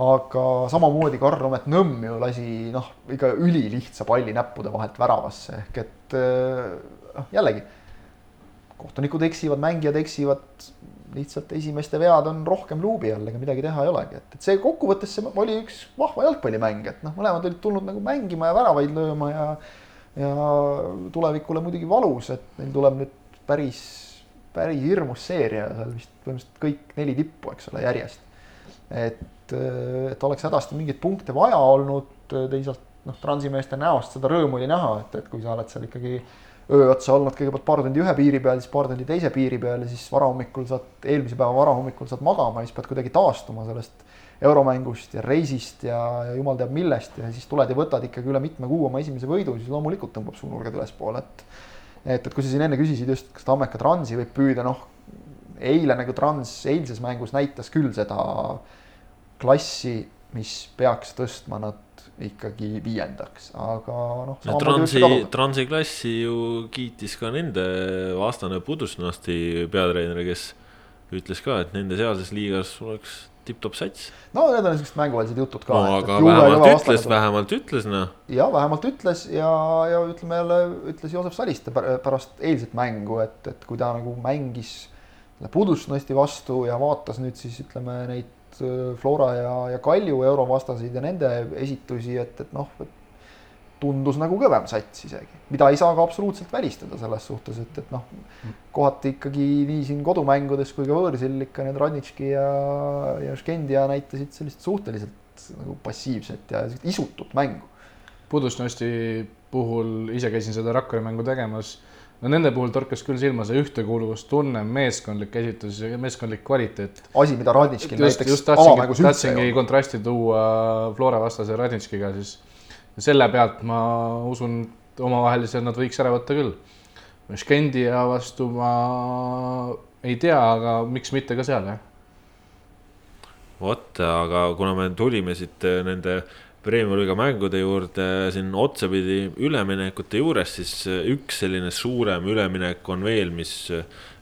S2: aga samamoodi Karl-Romet Nõmm ju lasi noh, ikka ülilihtsa palli näppude vahelt väravasse ehk et noh, jällegi kohtunikud eksivad, mängijad eksivad, lihtsalt esimeste vead on rohkem luubi all, ega midagi teha ei olegi, et, et see kokkuvõttes see oli üks vahva jalgpallimäng, et noh, mõlemad olid tulnud nagu mängima ja väravaid lööma ja ja tulevikule muidugi valus, et neil tuleb nüüd päris, päris hirmus seeria, seal vist põhimõtteliselt kõik neli tippu, eks ole, järjest. et, et oleks hädasti mingeid punkte vaja olnud, teisalt noh, transimeeste näost seda rõõmu oli näha, et, et kui sa oled seal ikkagi öö otsa olnud kõigepealt paar tundi ühe piiri peal, siis paar tundi teise piiri peal ja siis varahommikul saad, eelmise päeva varahommikul saad magama ja siis pead kuidagi taastuma sellest euromängust ja reisist ja, ja jumal teab millest ja siis tuled ja võtad ikkagi üle mitme kuu oma esimese võidu, siis loomulikult tõmbab su nurgad ülespoole, et et, et kui sa siin enne küsisid just, kas Tammeka Transi võib püüda, noh eile nagu Trans eilses mängus näitas küll seda klassi, mis peaks tõstma nad ikkagi viiendaks, aga noh.
S1: no Transi, Transi klassi ju kiitis ka nende vastane Budusnosti peatreener, kes ütles ka, et nende sealses liigas oleks tipp-topp sats.
S2: no need on niisugused mänguvälised jutud ka.
S1: no aga vähemalt ütles, vähemalt ütles noh.
S2: ja vähemalt ütles ja, ja ütleme jälle, ütles Joosep Saliste pärast eilset mängu, et, et kui ta nagu mängis Budusnosti vastu ja vaatas nüüd siis ütleme neid Äh, Flora ja, ja Kalju eurovastaseid ja nende esitusi, et, et noh, et tundus nagu kõvem sats isegi, mida ei saa ka absoluutselt välistada selles suhtes, et, et noh, kohati ikkagi nii siin kodumängudes kui ka võõrsil ikka need Radnitški ja, ja Škendia näitasid sellist suhteliselt nagu passiivset ja isutut mängu.
S3: Pudusnosti puhul ise käisin seda Rakvere mängu tegemas no nende puhul torkas küll silma see ühtekuuluvustunne, meeskondlik esitus ja meeskondlik kvaliteet.
S2: asi, mida Radnitškil näiteks
S3: avamängus üldse ei olnud. kontrasti tuua Flora vastase Radnitškiga, siis selle pealt ma usun, omavahelised nad võiks ära võtta küll. Škendia vastu ma ei tea, aga miks mitte ka seal, jah.
S1: vot, aga kuna me tulime siit nende Premium-liiga mängude juurde siin otsapidi üleminekute juures, siis üks selline suurem üleminek on veel, mis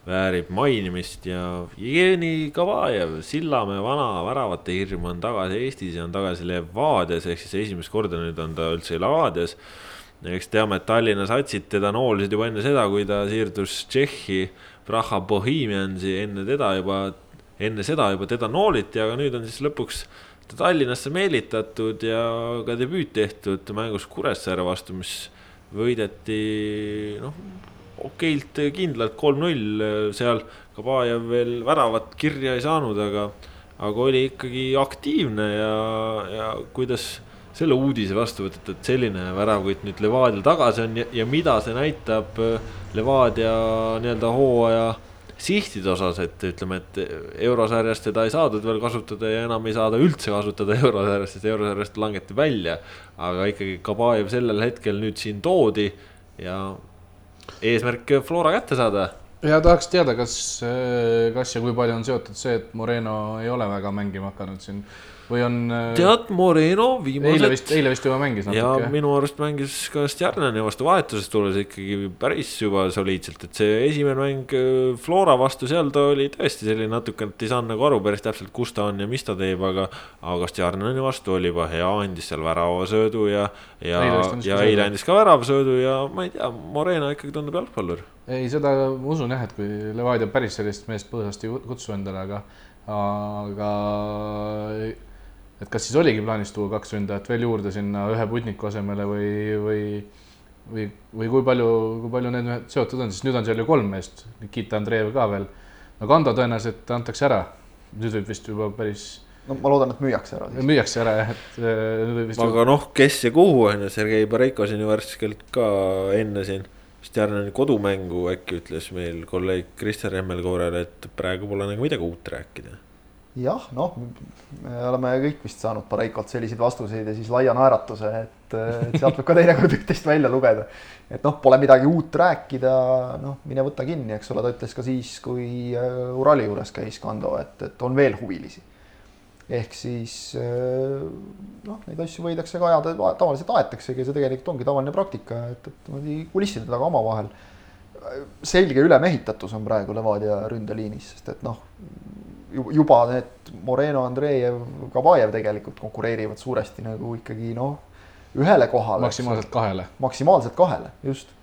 S1: väärib mainimist ja Jevgeni Kavajev, Sillamäe vana väravate hirm on tagasi Eestis ja on tagasi Levadias, ehk siis esimest korda nüüd on ta üldse Levadias. eks teame, et Tallinna satsid teda noolisid juba enne seda, kui ta siirdus Tšehhi Praha Bohemiansi, enne teda juba, enne seda juba teda nooliti, aga nüüd on siis lõpuks Tallinnasse meelitatud ja ka debüüt tehtud mängus Kuressaare vastu, mis võideti noh, okeilt kindlalt kolm-null, seal Kabajev veel väravat kirja ei saanud, aga, aga oli ikkagi aktiivne ja, ja kuidas selle uudise vastu võtate, et selline väravkütt nüüd Levadial tagasi on ja, ja mida see näitab Levadia nii-öelda hooaja sihtide osas, et ütleme, et eurosarjas teda ei saadud veel kasutada ja enam ei saada üldse kasutada [LAUGHS] eurosarjas, sest eurosarjast langeti välja. aga ikkagi Kabajev sellel hetkel nüüd siin toodi ja eesmärk Flora kätte saada.
S3: ja tahaks teada, kas, kas ja kui palju on seotud see, et Moreno ei ole väga mängima hakanud siin või on?
S1: Äh, tead, Moreno viimased.
S3: eile vist, eile vist juba mängis
S1: natuke. ja minu arust mängis ka Stjarnani vastu vahetusest tulles ikkagi päris juba soliidselt, et see esimene mäng äh, Flora vastu, seal ta oli tõesti selline natuke, et ei saanud nagu aru päris täpselt, kus ta on ja mis ta teeb, aga. aga Stjarnani vastu oli juba hea, andis seal väravasöödu ja, ja, ja eile andis ka väravasöödu ja ma ei tea, Moreno ikkagi tundub jalgpallur.
S3: ei, seda ma usun jah, et kui Levadia päris sellist meest põõsast ei kutsu endale, aga, aga et kas siis oligi plaanis tuua kaks ründajat veel juurde sinna ühe Putniku asemele või, või või, või kui palju, kui palju need seotud on, sest nüüd on seal ju kolm meest, Nikita Andreev ka veel. no Kando tõenäoliselt antakse ära, nüüd võib vist juba päris.
S2: no ma loodan, et müüakse ära.
S3: müüakse ära jah, et
S1: äh, nüüd võib vist. aga noh, kes ja kuhu on ju, Sergei Bareiko siin ju värskelt ka enne siin. Stjarnani kodumängu äkki ütles meil kolleeg Kristjan Remmelkoorele, et praegu pole nagu midagi uut rääkida
S2: jah, noh, me oleme kõik vist saanud Pareikolt selliseid vastuseid ja siis laia naeratuse, et, et sealt võib ka teinekord üht-teist välja lugeda. et noh, pole midagi uut rääkida, noh, mine võta kinni, eks ole, ta ütles ka siis, kui äh, Urali juures käis Kando, et, et on veel huvilisi. ehk siis äh, noh, neid asju võidakse ka ajada, tavaliselt aetaksegi ja see tegelikult ongi tavaline praktika, et, et niimoodi kulisside taga omavahel selge ülemehitatus on praegu Levadia ründeliinis, sest et noh, juba need Moreno, Andreev, Kabajev tegelikult konkureerivad suuresti nagu ikkagi noh, ühele kohale.
S3: maksimaalselt kahele.
S2: maksimaalselt kahele, just.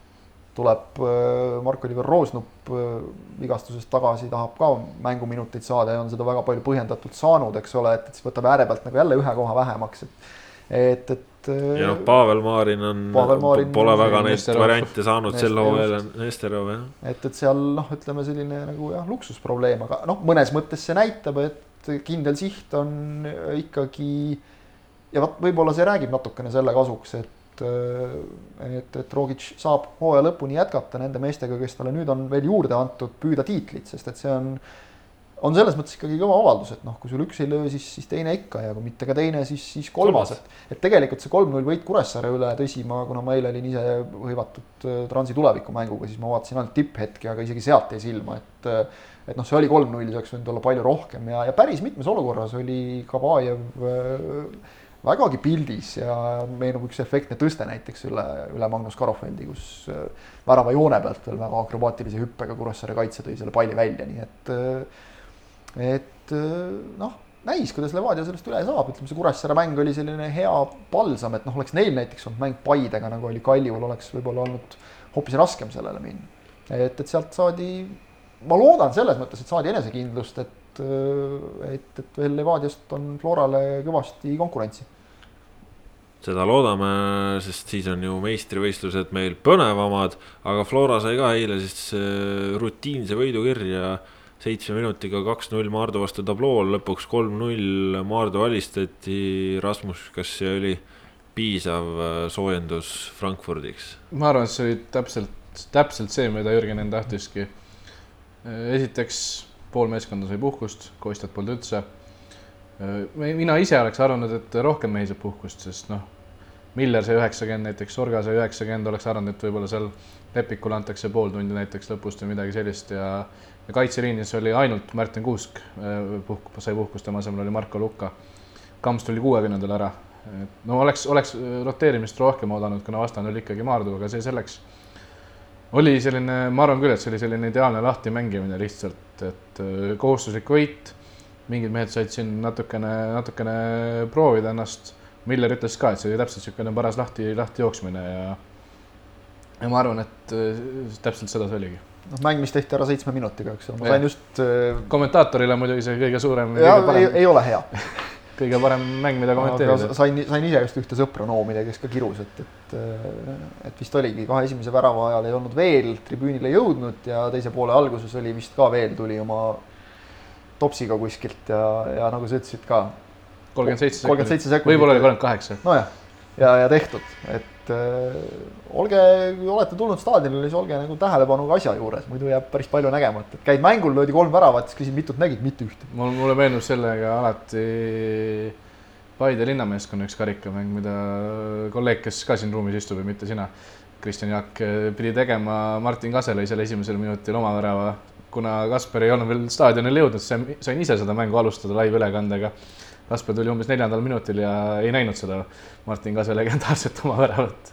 S2: tuleb äh, Marko-Liiver Roosnup äh, vigastusest tagasi, tahab ka mänguminuteid saada ja on seda väga palju põhjendatult saanud, eks ole, et, et siis võtab ääre pealt nagu jälle ühe koha vähemaks, et et, et.
S1: Ja noh, Pavel Maarin on, pole väga neid variante saanud sel hooajal, Nesterov jah.
S2: et, et seal noh, ütleme selline nagu jah, luksusprobleem, aga noh, mõnes mõttes see näitab, et kindel siht on ikkagi. ja vot võib-olla see räägib natukene selle kasuks, et, et, et Rogic saab hooaja lõpuni jätkata nende meestega, kes talle nüüd on veel juurde antud, püüda tiitlit, sest et see on. On selles mõttes ikkagi kõva avaldus, et noh, kui sul üks ei löö, siis, siis teine ikka ja kui mitte ka teine, siis, siis kolmas, et. et tegelikult see kolm-null võit Kuressaare üle, tõsi, ma, kuna ma eile olin ise hõivatud äh, Transi tulevikumänguga, siis ma vaatasin ainult tipphetki, aga isegi sealt jäi silma, et et noh, see oli kolm-null, see oleks võinud olla palju rohkem ja, ja päris mitmes olukorras oli Kabajev äh, vägagi pildis ja meenub üks efektne tõste näiteks üle, üle Magnus Karofeldi, kus äh, värava joone pealt veel väga akrobaatilise hüppega Kuressaare kaitse tõi selle palli välja, nii et et noh, näis, kuidas Levadia sellest üle saab, ütleme see Kuressaare mäng oli selline hea palsam, et noh, oleks neil näiteks olnud mäng Paidega, nagu oli Kaljuul, oleks võib-olla olnud hoopis raskem sellele minna. et, et sealt saadi, ma loodan selles mõttes, et saadi enesekindlust, et, et, et veel Levadiast on Florale kõvasti konkurentsi.
S1: Seda loodame, sest siis on ju meistrivõistlused meil põnevamad, aga Flora sai ka eile siis äh, rutiinse võidu kirja seitsme minutiga kaks-null Maardu vastu tablool, lõpuks kolm-null Maardu alistati. Rasmus, kas see oli piisav äh, soojendus Frankfurdiks?
S3: ma arvan, et see oli täpselt, täpselt see, mida Jürgen end tahtiski. esiteks pool meeskonda sai puhkust, Kostjat polnud üldse. mina ise oleks arvanud, et rohkem mehi saab puhkust, sest noh, Miller sai üheksakümmend näiteks, Sorga sai üheksakümmend, oleks arvanud, et võib-olla seal Lepikule antakse pool tundi näiteks lõpust või midagi sellist ja ja kaitseliinis oli ainult Martin Kuusk puhk-, sai puhkust, tema asemel oli Marko Lukka. Kams tuli kuuekümnendal ära. no oleks, oleks roteerimist rohkem oodanud, kuna vastane oli ikkagi Maardu, aga see selleks. oli selline, ma arvan küll, et see oli selline ideaalne lahtimängimine lihtsalt, et äh, kohustuslik võit. mingid mehed said siin natukene, natukene proovida ennast. Miller ütles ka, et see oli täpselt niisugune paras lahti, lahti jooksmine ja ja ma arvan, et äh, täpselt seda see oligi
S2: noh, mäng, mis tehti ära seitsme minutiga, eks ole, ma sain just äh....
S3: kommentaatorile muidugi see kõige suurem.
S2: ja ei, ei ole hea [LAUGHS]
S3: kõige parem mäng, mida kommenteerida.
S2: sain, sain ise just ühte sõpra noomida, kes ka kirus, et, et, et vist oligi kahe esimese värava ajal ei olnud veel tribüünile jõudnud ja teise poole alguses oli vist ka veel, tuli oma topsiga kuskilt ja, ja nagu sa ütlesid ka.
S3: kolmkümmend seitse sekundit. võib-olla oli kolmkümmend kaheksa.
S2: nojah, ja, ja tehtud, et äh, olge, kui olete tulnud staadionile, siis olge nagu tähelepanuga asja juures, muidu jääb päris palju nägemata, et käid mängul, löödi kolm väravat, siis küsid, mitut nägid, mitte ühtegi.
S3: mul, mulle meenub sellega alati Paide linnameeskonna üks karikamäng, mida kolleeg, kes ka siin ruumis istub ja mitte sina, Kristjan Jaak, pidi tegema Martin Kasele seal esimesel minutil oma värava. kuna Kasper ei olnud veel staadionile jõudnud, sain ise seda mängu alustada laivülekandega. Kasper tuli umbes neljandal minutil ja ei näinud seda Martin Kase legendaarset oma väravat.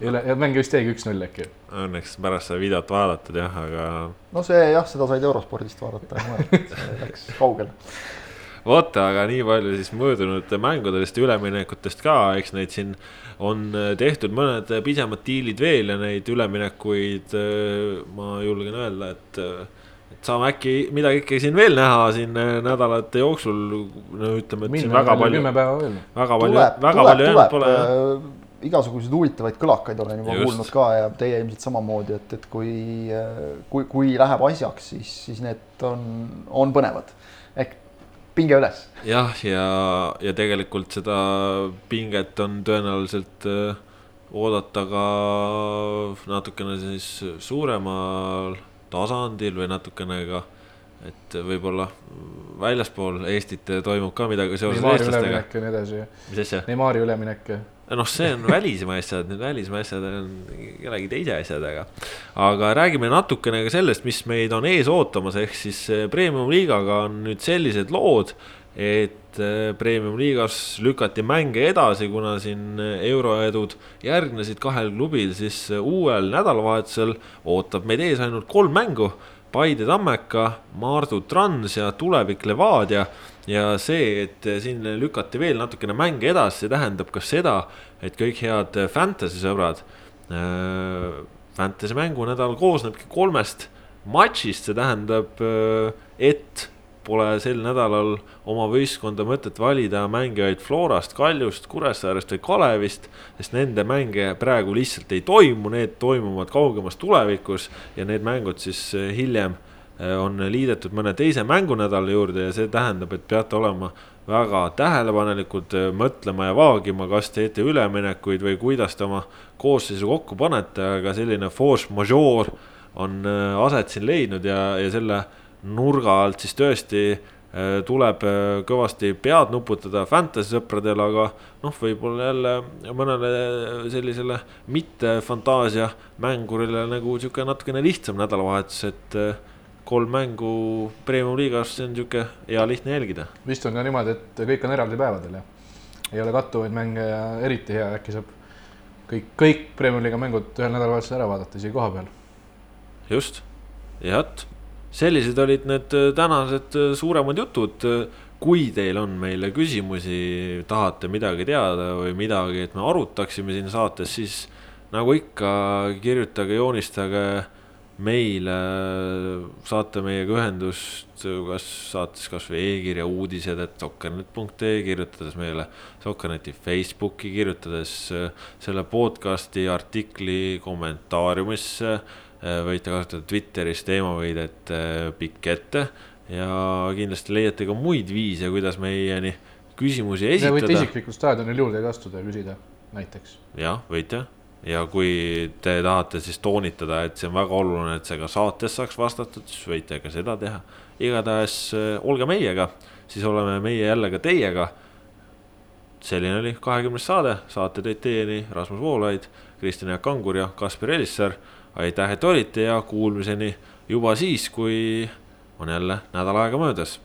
S3: üle, ja mäng vist jäigi üks-null äkki.
S1: Õnneks pärast sai videot vaadatud jah, aga.
S2: no see jah, seda said eurospordist vaadata, läks kaugele
S1: vot, aga nii palju siis möödunud mängudest ja üleminekutest ka, eks neid siin on tehtud mõned pisemad diilid veel ja neid üleminekuid ma julgen öelda, et et saame äkki midagi ikkagi siin veel näha siin nädalate jooksul, no ütleme, et siin väga palju, väga palju, väga palju jäänud pole.
S2: igasuguseid huvitavaid kõlakaid olen juba Just. kuulnud ka ja teie ilmselt samamoodi, et, et kui, kui, kui läheb asjaks, siis, siis need on, on põnevad. ehk pinge üles.
S1: jah, ja, ja tegelikult seda pinget on tõenäoliselt oodata ka natukene siis suuremal tasandil või natukene ka, et võib-olla väljaspool Eestit toimub ka midagi seoses eestlastega.
S3: ja nii edasi.
S1: mis asja?
S3: Neimari üleminek.
S1: noh, see on välismaa asjad, need välismaa asjad on kellegi teise asjadega. aga räägime natukene ka sellest, mis meid on ees ootamas, ehk siis premium-liigaga on nüüd sellised lood et premium-liigas lükati mänge edasi, kuna siin euroedud järgnesid kahel klubil, siis uuel nädalavahetusel ootab meid ees ainult kolm mängu. Paide Tammeka, Maardu Trans ja Tulevik Levadia. ja see, et siin lükati veel natukene mänge edasi, tähendab ka seda, et kõik head fantasy sõbrad äh,. Fantasy mängunädal koosnebki kolmest matšist, see tähendab, äh, et pole sel nädalal oma võistkonda mõtet valida mängijaid Florast, Kaljust, Kuressaarest või Kalevist, sest nende mänge praegu lihtsalt ei toimu, need toimuvad kaugemas tulevikus ja need mängud siis eh, hiljem eh, on liidetud mõne teise mängunädala juurde ja see tähendab, et peate olema väga tähelepanelikud, eh, mõtlema ja vaagima, kas teete üleminekuid või kuidas te oma koosseisu kokku panete, aga selline force majeure on aset siin leidnud ja, ja selle nurga alt siis tõesti äh, tuleb äh, kõvasti pead nuputada fantasy sõpradele, aga noh, võib-olla jälle mõnele sellisele mitte fantaasia mängurile nagu sihuke natukene lihtsam nädalavahetus, et äh, kolm mängu Premium liigas, see on sihuke hea lihtne jälgida.
S3: vist on ka niimoodi, et kõik on eraldi päevadel ja ei ole kattuvaid mänge ja eriti hea, äkki saab kõik, kõik Premium liiga mängud ühel nädalavahetusel ära vaadata isegi koha peal.
S1: just, ja vot sellised olid need äh, tänased äh, suuremad jutud. kui teil on meile küsimusi, tahate midagi teada või midagi, et me arutaksime siin saates, siis nagu ikka, kirjutage, joonistage meile, saate meiega ühendust, kas saates kasvõi e-kirja uudised, et sokkernet.ee, kirjutades meile Sokkerneti Facebooki, kirjutades äh, selle podcast'i artikli kommentaariumisse Äh, võite kasutada Twitteris teemavõidet äh, pikk ette ja kindlasti leiate ka muid viise, kuidas meieni küsimusi esitada.
S3: võite isiklikult staadionil juurde astuda ja küsida näiteks.
S1: jah, võite ja kui te tahate siis toonitada, et see on väga oluline, et see ka saates saaks vastatud, siis võite ka seda teha. igatahes äh, olge meiega, siis oleme meie jälle ka teiega. selline oli kahekümnes saade, saate tõid teieni Rasmus Voolaid, Kristjan Jaak Kangur ja Kaspar Elissaar aitäh, et olite ja kuulmiseni juba siis, kui on jälle nädal aega möödas